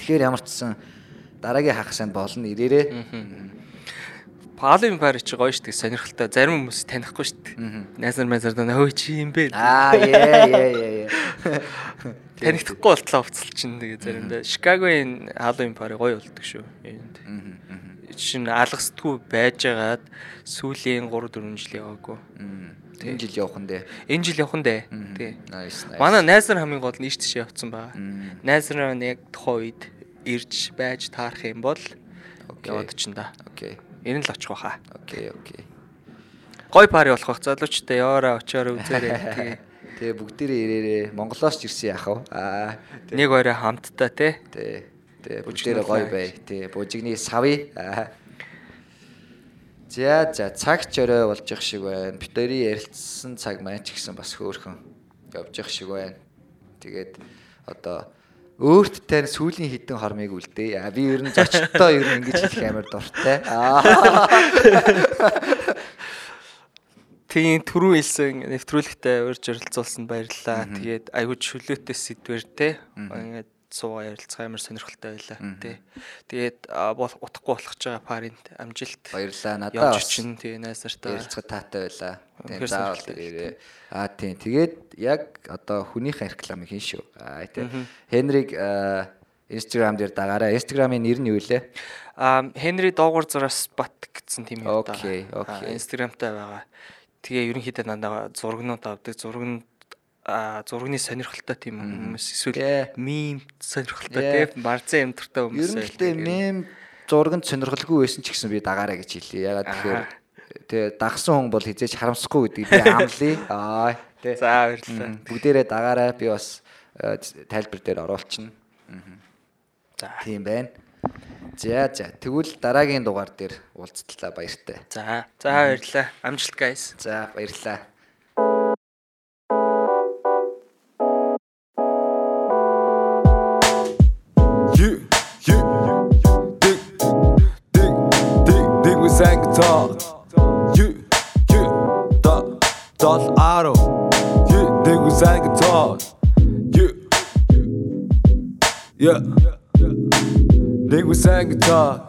Тэгэхээр ямар ч сан дараагийн хагасанд болно ирээрээ. Палын пари чи гоё дээ. Сонирхолтой. Зарим хүмүүс танихгүй дээ. Найзар майзар даа хөө чи юм бэ? Аа яа яа яа. Танигдахгүй болтлоо уцал чинь тэгээ заримдаа Шикагогийн Halloween пари гоё болдог шүү. Энд. Жишээ шин алгасдгүй байжгаад сүүлийн 3 4 жил яваагүй. Энэ жил явах нь дээ. Энэ жил явах нь дээ. Тий. Манай найз нар хамгийн гол нь ийш тийш явцсан байгаа. Найз нар яг тухайн үед ирж байж таарах юм бол яваад чинь да. Окей. Энэ л очих баха. Окей, окей. Гой пари болох бах залуучтай яваараа очиороо үзээрэй. Тий. Тэгээ бүгдээрээ ирээрээ Монголоос ч ирсэн яах вэ? Аа. Нэг хоёроо хамтдаа тий. Тий. Тэ бүгдээрээ гоё бай. Тэ бужигны савь. За за цаг ч орой болж явах шиг байна. Битэрийн ярилцсан цаг маань ч гэсэн бас хөөрхөн явж явах шиг байна. Тэгээд одоо өөрт тань сүүлийн хідэн хормыг үлдээ. Би ер нь зочдтой ер нь ингэж хэлэх амар дуртай. Тийм түрүү хэлсэн нэвтрүүлэгтээ урьж ярилцуулсанд баярлалаа. Тэгээд аягүй чөлөөтэй сэдвэр те. Ингээд суугаа ярилцах амар сонирхолтой байлаа те. Тэгээд утахгүй болох ч байгаа паринд амжилт Баярлаа надаа явж чинь тэгээ найз нартай. ярилцах таатай байлаа. Тийм заавал ирээ. Аа тийм. Тэгээд яг одоо хүнийхээ рекламыг хийн шүү. Аа тийм. Хенриг аа, Instagram дээр дагаараа. Instagram-ийн нэр нь юу вэ? А Хенри доогуур зураас бат гэсэн тийм юм Окей, окей. Инстаграмтай байгаа. Тэгээ ерөнхийдөө дандаа зургнууд авдаг. Зурганд а зургийн сонирхолтой тийм хүмүүс эсвэл мим сонирхолтой тийм марзан амтартай хүмүүс. Ер нь гэхдээ мем зурганд сонирхолгүй байсан ч гэсэн би дагаараа гэж хэлье. Ягаад тэгэхээр тэгээ дагсан хүн бол хизээч харамсахгүй гэдгийг би амлая. Аа тий. За баярлалаа. Бүгдээрээ дагаараа би бас э, тайлбар дээр оруулчихна. За. Тийм байна. За за тэгвэл дараагийн дугаар дээр уулзтлаа баяртай. За. За баярлалаа. Амжилт guys. За баярлалаа. Dal Aro Yeah, nigga sang guitar Yeah Yeah Nigga sang guitar